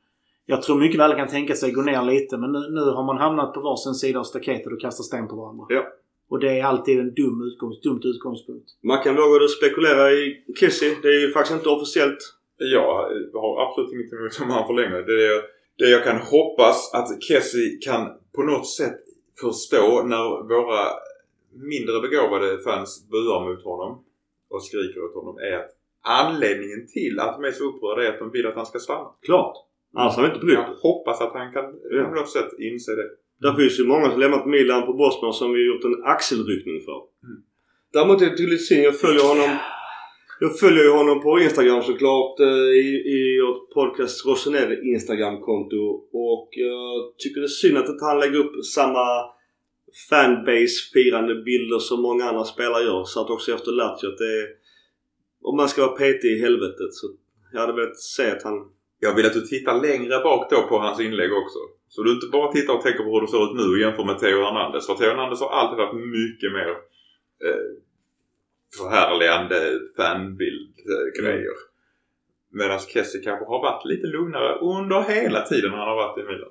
Jag tror mycket väl kan tänka sig gå ner lite men nu, nu har man hamnat på varsin sida av staketet och kastar sten på varandra. Ja. Och det är alltid en dum utgångs, dumt utgångspunkt. Man kan våga spekulera i Kessie. Det är ju faktiskt inte officiellt. Jag har absolut inget emot om han förlänger. Det, är, det jag kan hoppas att Kessie kan på något sätt förstå när våra mindre begåvade fans buar mot honom och skriker åt honom är att anledningen till att de är så upprörda är att de vill att han ska stanna. Klart. Annars hade vi inte brytt Jag hoppas att han kan Ja. på något sätt inse det. Där finns ju många som lämnat Milan på Bosman som vi gjort en axelryckning för. Mm. Däremot är det lite synd. Jag följer honom jag följer ju honom på Instagram såklart eh, i, i vårt podcast Rosenell Instagramkonto och jag tycker det är synd att inte han lägger upp samma fanbase-firande bilder som många andra spelare gör. Så att också efter Lazio att det är... Om man ska vara petig i helvetet så jag hade velat se att han... Jag vill att du tittar längre bak då på hans inlägg också. Så du inte bara tittar och tänker på hur det ser ut nu och jämför med Theo Hernandez. För Theo Hernandez har alltid haft mycket mer eh, förhärligande fanbild-grejer. Medan Kessie kanske har varit lite lugnare under hela tiden han har varit i Milan.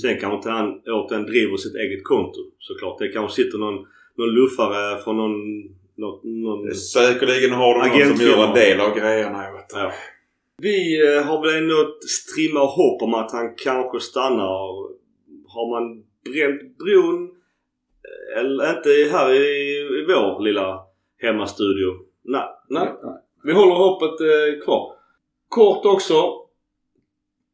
Sen kanske inte han återigen driver sitt eget konto såklart. Det kanske sitter någon, någon luffare från någon... någon, någon Säkerligen har de någon som gör en del av grejerna. Jag vet. Ja. Vi eh, har väl ändå strimma hopp om att han kanske stannar. Har man bränt bron, eh, eller inte här i, i vår lilla hemmastudio. Nej, nej. Vi håller hoppet eh, kvar. Kort också.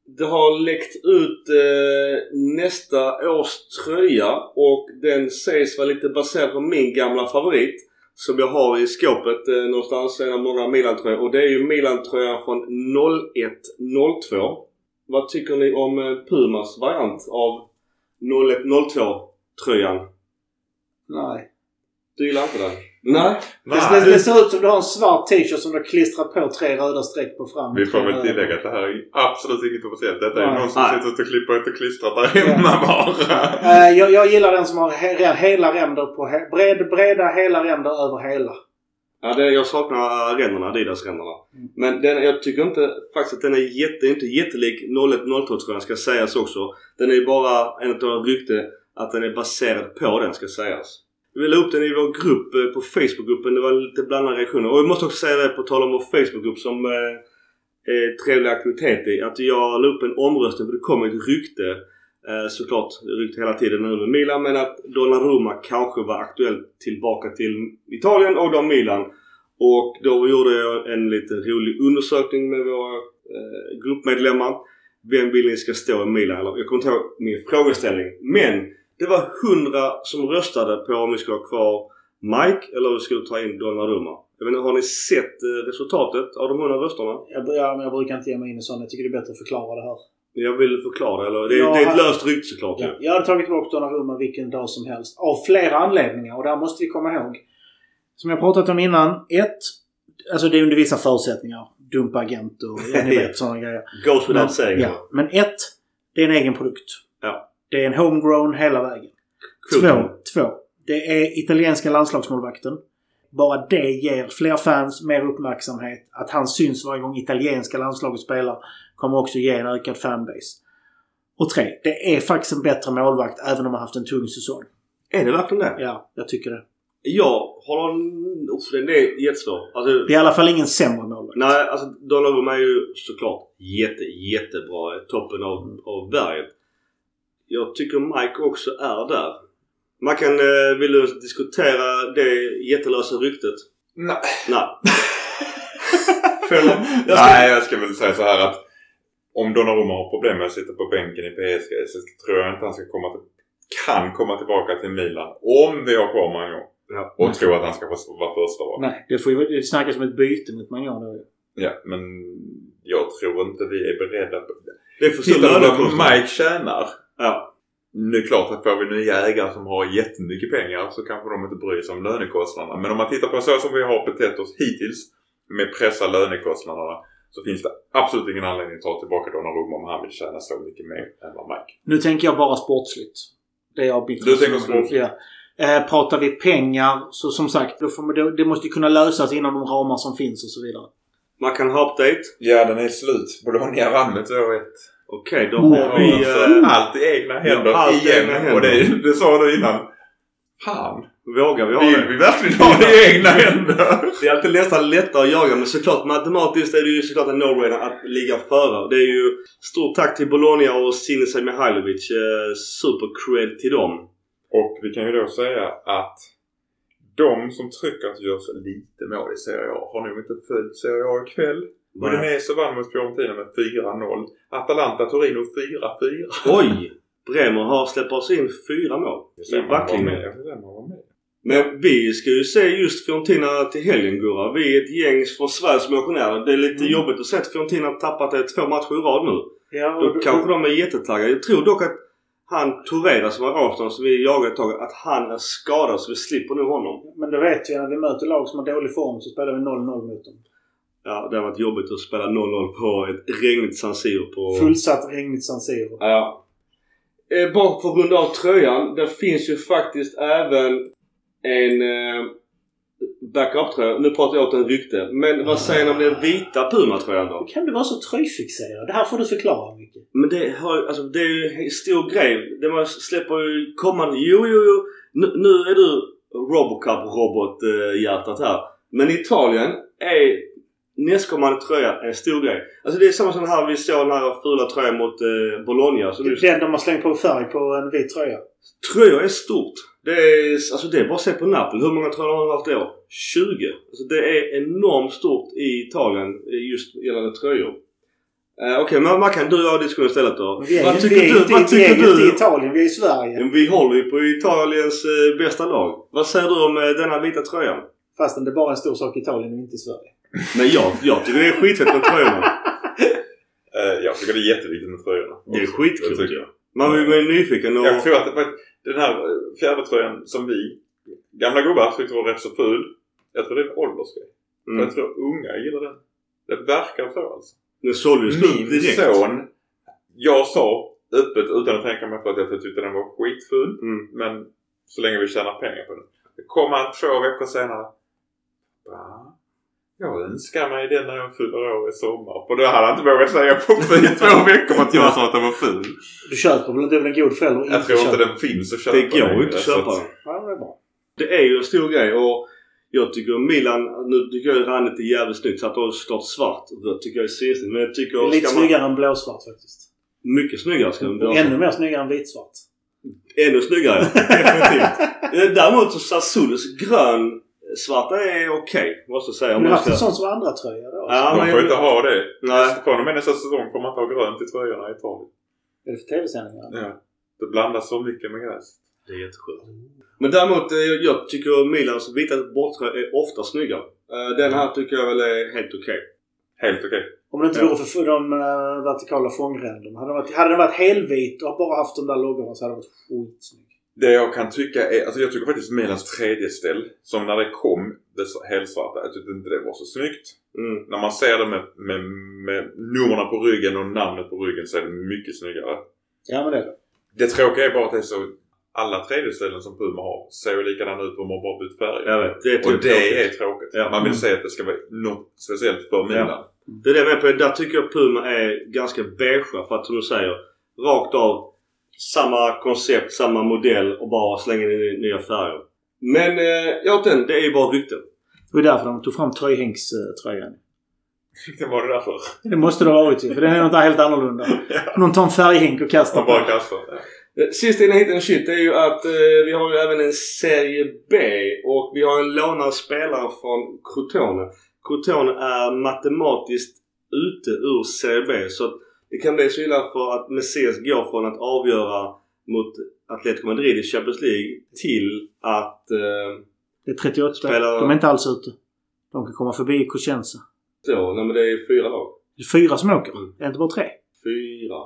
Det har läckt ut eh, nästa års tröja och den sägs vara lite baserad på min gamla favorit. Som jag har i skåpet eh, någonstans. En av många Milan-tröjor. Och det är ju Milan-tröjan från 01-02. Vad tycker ni om eh, Pumas variant av 01-02-tröjan? Nej. Du gillar inte den? Nej. Det, det, det ser ut som du har en svart t-shirt som du har klistrat på tre röda streck på fram. Vi får väl tillägga att det här är absolut inget officiellt. Detta är Nej. någon som Nej. sitter och klipper och klistrat där hemma bara. Eh, jag, jag gillar den som har he, hela ränder på... He, bred, breda hela ränder över hela. Ja, det, jag saknar ränderna, Adidas-ränderna. Mm. Men den, jag tycker inte faktiskt att den är jätte, inte jättelik 01-02-tröjan ska sägas också. Den är bara en av rykte att den är baserad på den ska sägas. Vi la upp den i vår grupp eh, på Facebookgruppen. Det var lite blandade reaktioner. Och jag måste också säga det på tal om vår Facebookgrupp som eh, är trevlig aktivitet i. Att jag la upp en omröstning för det kom ett rykte. Eh, såklart rykte hela tiden nu med Milan men att Donnarumma kanske var aktuell tillbaka till Italien och då Milan. Och då gjorde jag en lite rolig undersökning med våra eh, gruppmedlemmar. Vem vill ni ska stå i Milan? Eller, jag kommer inte ihåg min frågeställning. Men det var 100 som röstade på om vi skulle ha kvar Mike eller om vi skulle ta in Donnarumma. Jag inte, har ni sett eh, resultatet av de 100 rösterna? Jag, ja, men jag brukar inte ge mig in i sånt. Jag tycker det är bättre att förklara det här. Jag vill förklara eller? Det, Ja, det är ett löst rykte såklart. Ja, Ja. jag hade tagit tillbaka Donnarumma vilken dag som helst. Av flera anledningar och det här måste vi komma ihåg. Som jag pratat om innan. Ett, alltså det är under vissa förutsättningar. Dumpa agent och ja, ni vet sådana grejer. Goes without Men, saying. ja, men ett, det är en egen produkt. Ja. Det är en homegrown hela vägen. Cool. Två, två. Det är italienska landslagsmålvakten. Bara det ger fler fans mer uppmärksamhet. Att han syns varje gång italienska landslaget spelar kommer också ge en ökad fanbase. Och tre, det är faktiskt en bättre målvakt även om han haft en tung säsong. Är det verkligen det? Ja, jag tycker det. Jag har. Uff, den är jättesvår. Alltså, Det är i alla fall ingen sämre målvakt. Nej, alltså Donnarumma är ju såklart jätte, jättebra. Toppen av, av berget. Jag tycker Mike också är där. Man kan... Eh, vill du diskutera det jättelösa ryktet? Nej. Nej. Jag ska- Nej, jag ska väl säga så här att om Donnarumma har problem med att sitta på bänken i PSG så tror jag inte han ska komma till, kan komma tillbaka till Milan om vi har kvar Magnon. Ja. Och tror att han ska få vara första val. Nej, det, får ju, det snackas om ett byte mot Magnon då. Ja, men jag tror inte vi är beredda på det. Det är för på vad. Mike tjänar. Ja. Nu är det klart att får vi nya ägare som har jättemycket pengar så kanske de inte bryr sig om lönekostnaderna. Men om man tittar på så som vi har betett oss hittills med pressa lönekostnaderna så finns det absolut ingen anledning att ta tillbaka Donnarumma om han vill tjäna så mycket mer än vad Mike. Nu tänker jag bara sportsligt. Det är jag mitt Du tänker sportsligt? Ja. Eh, pratar vi pengar så som sagt, då får man, det, det måste ju kunna lösas inom de ramar som finns och så vidare. Man kan ha update. Ja, den är slut. Bologna vann med 2-1. Okej, då har vi... Eh, allt i egna händer allt igen. egna händer. Och det, det sa du innan. Fan. vågar vi ha Vill det? vi verkligen ha det i egna händer? Det är alltid nästan lättare att jaga men såklart matematiskt är det ju såklart en no-brainer att ligga före. Det är ju stort tack till Bologna och Sinisa Mihailovic. Eh, super cred till dem. Och vi kan ju då säga att De som trycker att det görs lite mål i Serie A har nog inte följt Serie A ikväll. Udinese vann mot Fiorentina med 4-0. Atalanta Torino 4-4. Oj! Bremer har släppt oss in fyra mål. I backlinjen. Men vi ska ju se just Fiorentina till helgen Gurra. Vi är ett gäng från Sveriges motionärer. Det är lite Mm. jobbigt att se att Fiorentina tappat det två matcher i rad nu. Ja, och Då då- kanske de är jättetaggade. Jag tror dock att han Torreira som var Arsenal som vi jagade ett tag, att han är skadad så vi slipper nu honom. Men det vet vi när vi möter lag som har dålig form så spelar vi 0-0 mot dem. Ja, det har varit jobbigt att spela 0-0 på ett regnigt San Siro på... Fullsatt regnigt San Siro. Ja. Eh, bara för att runda av tröjan. Det finns ju faktiskt även en eh, backup-tröja. Nu pratar jag åt en rykte. Men vad säger ni om den vita Puma-tröjan då? Hur kan du vara så tröjfixerad? Det här får du förklara mycket. Men det, har, alltså, det är ju en stor grej. Det man släpper ju kommande... Jo, jo, jo. Nu, nu är du Robocop-robot-hjärtat här. Men Italien är nästkommande tröja en stor grej. Alltså det är samma som här vi såg den här fula tröjan mot eh, Bologna. Så Det nu, är den de har slängt på färg på en vit tröja. Tröjor är stort. Det är, alltså det är bara att se på Napoli. Hur många tröjor har de haft i år? 20. Alltså det är enormt stort i Italien eh, just gällande tröjor. Uh, Okej, men vad kan du göra diskussion istället då? Vi är, vad ju- tycker vi är, du? inte, Vad vi är ju inte i du? Italien, vi är i Sverige. Vi håller ju på Italiens eh, bästa lag. Vad säger du om eh, denna vita tröjan? Fastän det bara är en stor sak i Italien och inte i Sverige. Men jag, jag tycker det är skitfett med tröjorna. Eh, jag tycker det är jätteviktigt med tröjorna. Det är skitkul jag. Man blir ju nyfiken och... Jag tror att det, den här fjädertröjan som vi gamla gubbar tyckte var rätt så ful. Jag tror det är en åldersgrej. Mm. Jag tror unga gillar den. Det verkar så alltså. Den sålde ju slut Min direkt. son, jag sa öppet utan att tänka mig för att jag tyckte den var skitful. Mm. Men så länge vi tjänar pengar på den. Det kom han två veckor senare. Va? Jag önskar mig den när jag fyller år i sommar. För då hade han inte vågat säga på i två veckor att jag sa att den var ful. Du köper väl inte en god förälder Jag tror inte den finns att köpa Det går inte att köpa att-. Ja, det är bra. Det är ju en stor grej och jag tycker Milan, nu tycker jag Rannet är jävligt snyggt. Så att de stått svart. Rött tycker jag är sesigt. Men jag tycker... Det är lite man- snyggare än blåsvart faktiskt. Mycket snyggare ska den ännu mer snyggare än vitsvart. Ännu snyggare. Definitivt. Eh, Däremot så Sassulos grön svarta är okej. måste jag säga. Om Men du har haft ska... en sån som andra tröja då? Ja, De men får jag- inte ha det. Nej. Från och med nästa säsong får man inte ha grönt i tröjorna i Italien. Är det för tv-sändningar? Ja. Det blandas så mycket med gräs. Det är jätteskönt. Men däremot, eh, jag tycker Milans vita bortröja är ofta snyggare. Eh, Den här tycker jag väl är helt okej. Helt okej. Om det inte Ja. vore för de uh, vertikala fångränderna. Hade, den varit- hade den varit helvit och bara haft de där loggorna så hade den varit skitsnygg. Det jag kan tycka är, alltså jag tycker faktiskt Milans tredje ställ som när det kom, det helsvarta, jag tyckte inte det var så snyggt. Mm. När man ser det med, med, med numren på ryggen och namnet på ryggen så är det mycket snyggare. Ja men det är det. Det tråkiga är bara att det är så, alla tredje ställen som Puma har ser ju likadana ut. De har bara bytt färg. Jag vet. Det är Och typ det tråkigt. är tråkigt. Ja. Man vill se att det ska vara något speciellt för Milan. Det är det jag menar på. Där tycker jag Puma är ganska beige för att som du säger, rakt av samma koncept, samma modell och bara slänga in i nya färger. Men eh, ja, den, det är ju bara rykten. Det var därför de tog fram tröjhängströjan. Det var det därför. Det måste det ha varit ju, för den är något helt annorlunda. Någon tar en färghink och kastar Man bara på. kastar. Ja. Eh, Sista innan jag hittar en shit är ju att eh, vi har ju även en serie B och vi har en lånad spelare från Crotone. Crotone är matematiskt ute ur serie B så att det kan bli så illa för att Messias går från att avgöra mot Atletico Madrid i Champions League till att eh, Det är 38. Spelar- De är inte alls ute. De kan komma förbi Cosenza. stå, nej men det är fyra lag. Det är fyra som åker. Mm. Det är inte bara tre. Fyra.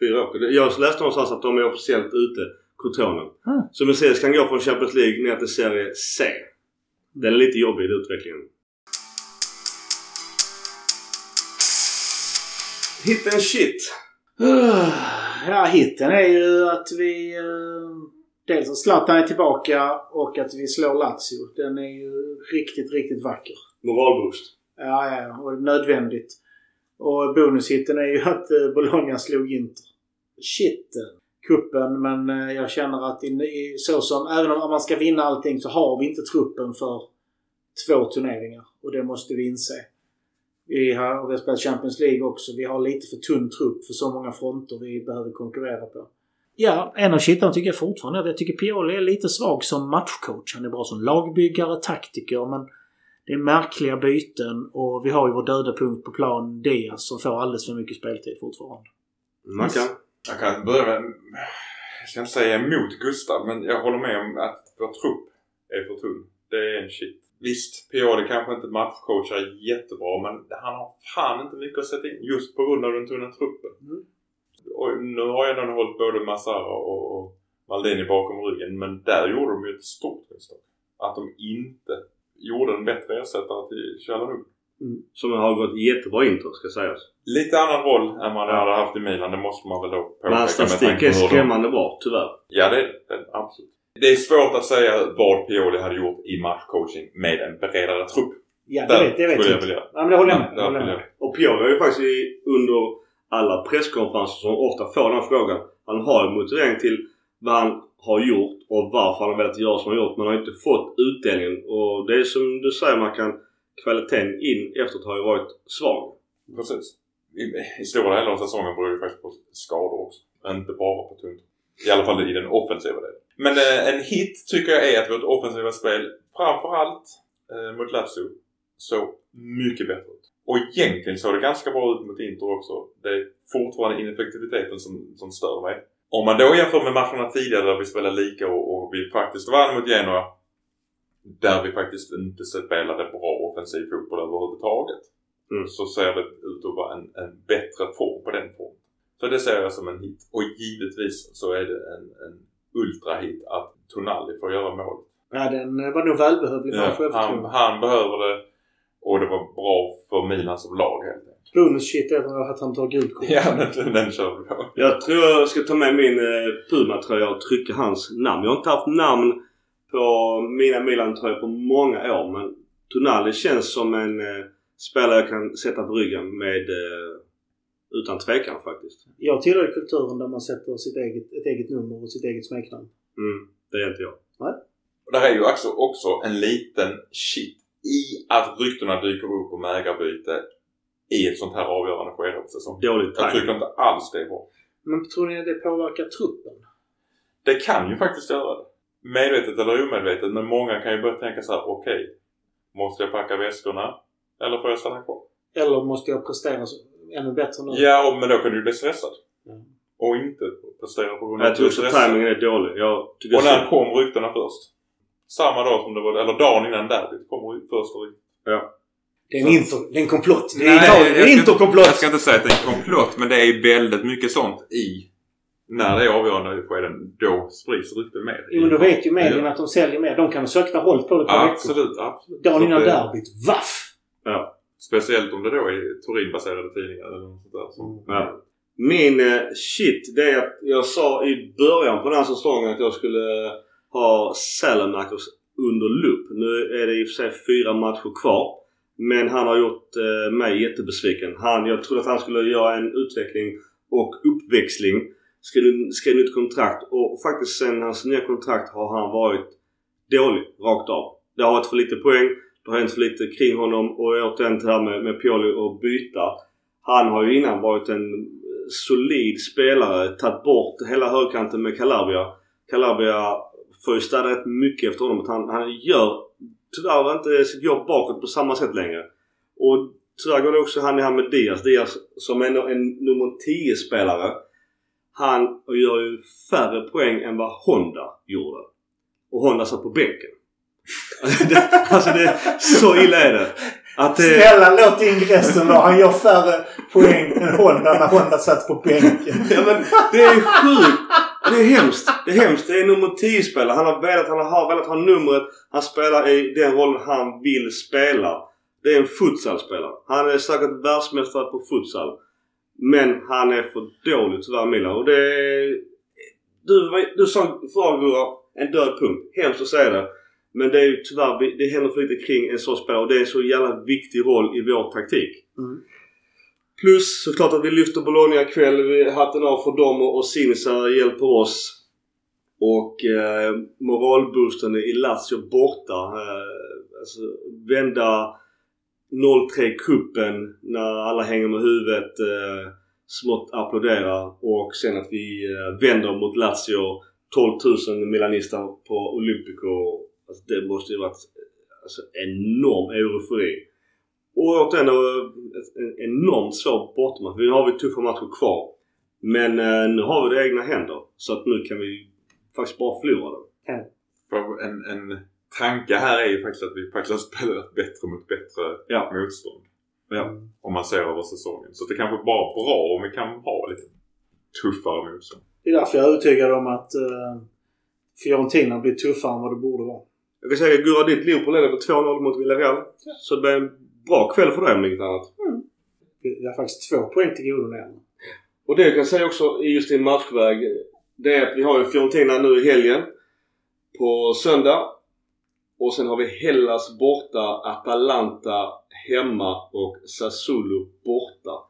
Fyra åker. Jag läste någonstans att de är officiellt ute, Crotone. Mm. Så Messias kan gå från Champions League ner till serie C. Den är lite jobbig den utvecklingen. Hit and shit. Ja, hitten är ju att vi... eh, Dels att Zlatan är tillbaka och att vi slår Lazio. Den är ju riktigt, riktigt vacker. Moralboost. Ja, ja, och nödvändigt. Och bonushitten är ju att eh, Bologna slog Inter. Shit. Kuppen, men eh, jag känner att i, så som, även om man ska vinna allting så har vi inte truppen för två turneringar. Och det måste vi inse. Vi har, vi har spelat Champions League också. Vi har lite för tunn trupp för så många fronter vi behöver konkurrera på. Ja, en av kittarna tycker jag fortfarande att jag tycker Pioli är lite svag som matchcoach. Han är bra som lagbyggare, taktiker, men det är märkliga byten och vi har ju vår döda punkt på plan, Diaz, som får alldeles för mycket speltid fortfarande. Mackan? Jag kan börja med... Jag ska inte säga emot Gustav, men jag håller med om att vår trupp är för tunn. Det är en shit. Visst, Pioli kanske inte matchcoachar jättebra men han har fan inte mycket att sätta in just på grund av den tunna truppen. Mm. Och nu har jag ändå hållit både Massara och, och Maldini bakom ryggen men där gjorde de ju ett stort misstag. Att de inte gjorde en bättre ersättare till Chalanoglu. Som har gått jättebra intro ska sägas. Lite annan roll än man hade haft i Milan, det måste man väl då påpeka. Men statistik är skrämmande bra, tyvärr. Ja, det är det. Absolut. Det är svårt att säga vad Pioli hade gjort i matchcoaching med en bredare trupp. Ja, det Där vet, det vet jag vilja. Ja, men det håller jag med. Ja, håller jag ja, med. Och Pioli har ju faktiskt i- under alla presskonferenser som ofta får den frågan. Han har ju motivering till vad han har gjort och varför han har velat göra som han har gjort. Men han har inte fått utdelningen. Och det är som du säger man kan kvaliteten in efteråt har ju varit svag. Precis. I, I stora delar av säsongen beror det faktiskt på skador också. Inte bara på tungt. I alla fall i den offensiva delen. Men eh, en hit tycker jag är att vårt offensiva spel framförallt eh, mot Lazio såg mycket bättre ut. Och egentligen såg det ganska bra ut mot Inter också. Det är fortfarande ineffektiviteten som, som stör mig. Om man då jämför med matcherna tidigare där vi spelade lika och, och vi faktiskt vann mot Genoa. Där vi faktiskt inte spelade bra offensiv fotboll överhuvudtaget. Mm. Så ser det ut att vara en, en bättre form på den formen. Så det ser jag som en hit. Och givetvis så är det en, en ultrahit att Tonali får göra mål. Ja, den var nog välbehövlig för Ja, han, han behöver det och det var bra för Milan som lag helt enkelt. Bonus shit är att han tar gult kort. Ja, den, den kör vi på. Jag tror jag ska ta med min eh, Puma-tröja och trycka hans namn. Jag har inte haft namn på mina Milan-tröjor på många år men Tonali känns som en eh, spelare jag kan sätta på ryggen med eh, utan tvekan faktiskt. Jag tillhör kulturen där man sätter sitt eget, ett eget nummer och sitt eget smeknamn. Mm, det är inte jag. Och där är ju också, också en liten shit i att ryktena dyker upp om ägarbyte i ett sånt här avgörande skede av säsongen. Dålig Jag tycker inte alls det är bra. Men tror ni att det påverkar truppen? Det kan ju faktiskt göra det. Medvetet eller omedvetet. Men många kan ju börja tänka så här: okej. måste jag packa väskorna? Eller får jag stanna kvar? Eller måste jag prestera ännu bättre nu? Ja, och- men då kan du bli stressad. Ja. Och inte prestera på grund av att du är stressad. timingen är dålig. Jag tycker Och så. när kom ryktena först? Samma dag som det var, eller dagen innan derbyt kom första ryktet. Det är en, inter, det är en komplott. Det är Nej, Italien. Det jag är ska- interkomplott. Jag ska inte säga att det är en komplott men det är väldigt mycket sånt i när det är avgörande skeden. Då sprids rykten mer. Jo, men då vet ju medierna att de säljer mer. De kan ha sökt hållit på det ett par veckor. Absolut, absolut. Dagen innan derbyt. Vaff! Speciellt om det då är Turin-baserade tidningar eller något sånt där. Så. Ja. Min eh, shit det är att jag sa i början på den här säsongen att jag skulle ha Salamakers under lupp. Nu är det i och för sig fyra matcher kvar. Men han har gjort eh, mig jättebesviken. Han, jag trodde att han skulle göra en utveckling och uppväxling. Skrev, skrev nytt kontrakt och faktiskt sen hans nya kontrakt har han varit dålig rakt av. Det har varit för lite poäng. Det har hänt så lite kring honom och återigen det här med, med Pioli och byta. Han har ju innan varit en solid spelare. Tagit bort hela högkanten med Calabria. Calabria får ju städa rätt mycket efter honom. Han, han gör tyvärr inte sitt jobb bakåt på samma sätt längre. Och tyvärr går det också hand i hand med Diaz. Diaz som ändå en nummer 10 spelare. Han gör ju färre poäng än vad Honda gjorde. Och Honda satt på bänken. alltså det, så illa är det. Att det, Snälla låt ingressen vara. Han gör färre poäng än Honda när Honda satt på bänken. Ja men det är sjukt! Det är hemskt. Det är hemskt. Det är nummer 10-spelare. Han har velat, han har velat ha numret. Han spelar i den rollen han vill spela. Det är en futsalspelare. Han är säkert världsmästare på futsal. Men han är för dålig tyvärr Milan. Och det är... Du, du sa förra en död punkt. Hemskt att säga det. Men det är ju tyvärr, det händer för lite kring en sån spelare och det är en så jävla viktig roll i vår taktik. Mm. Plus såklart att vi lyfter Bologna ikväll. Vi hatten av för dem och, och Sinisa hjälper oss. Och eh, moralboosten i Lazio borta. Eh, alltså vända 0-3 kuppen när alla hänger med huvudet. Eh, smått applådera och sen att vi eh, vänder mot Lazio 12 000 milanister på Olympico. Alltså det måste ju varit alltså, enorm eufori. Och återigen eh, en enormt svår bortamatch. Nu har vi tuffa matcher kvar. Men eh, nu har vi det i egna händer. Så att nu kan vi faktiskt bara förlora dem. För en, en tanke här är ju faktiskt att vi faktiskt har spelat bättre mot bättre Ja. motstånd. Ja. Om man ser över säsongen. Så det kanske bara är bra om vi kan ha lite tuffare motstånd. Det är därför jag är övertygad om att uh, Fiorentina blir tuffare än vad det borde vara. Jag kan säga Gurra ditt Liverpool leder på 2-0 mot Villarreal. Så det blir en bra kväll för dig om inget annat. Vi har faktiskt två poäng till godo ner. Och det jag kan säga också i just i matchväg. Det är att vi har ju Fiorentina nu i helgen. På söndag. Och sen har vi Hellas borta, Atalanta hemma och Sassuolo borta.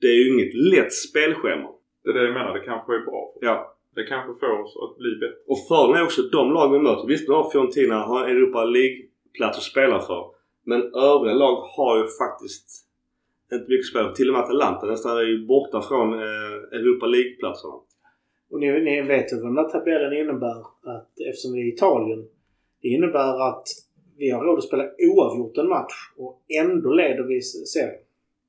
Det är ju inget lätt spelschema. Det är det jag menar. Det kanske är bra. Ja. Det kanske får oss att bli bättre. Och fördelen är också de lag vi möter. Visst, nu har Fiorentina har Europa League-plats att spela för. Men övriga lag har ju faktiskt inte mycket spel. Till och med Atalanta nästan är ju borta från eh, Europa League-platserna. Och ni, ni vet ju vad den där tabellen innebär. Att eftersom vi är i Italien. Det innebär att vi har råd att spela oavgjort en match och ändå leder vi serien.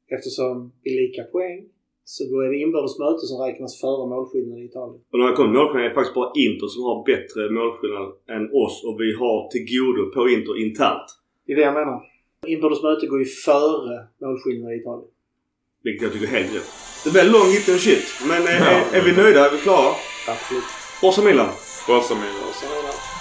Eftersom vi är lika poäng så då är det inbördes möte som räknas före målskillnaden i Italien. Och när det kommer till är det faktiskt bara Inter som har bättre målskillnad än oss och vi har till godo på Inter internt. Det är det jag menar. Inbördes möte går ju före målskillnaden i Italien. Vilket jag tycker är helt rätt. Det blir lång hit and shit. Men är, Ja. är, är vi nöjda? Är vi klara? Absolut. Forza Milan! Och så är det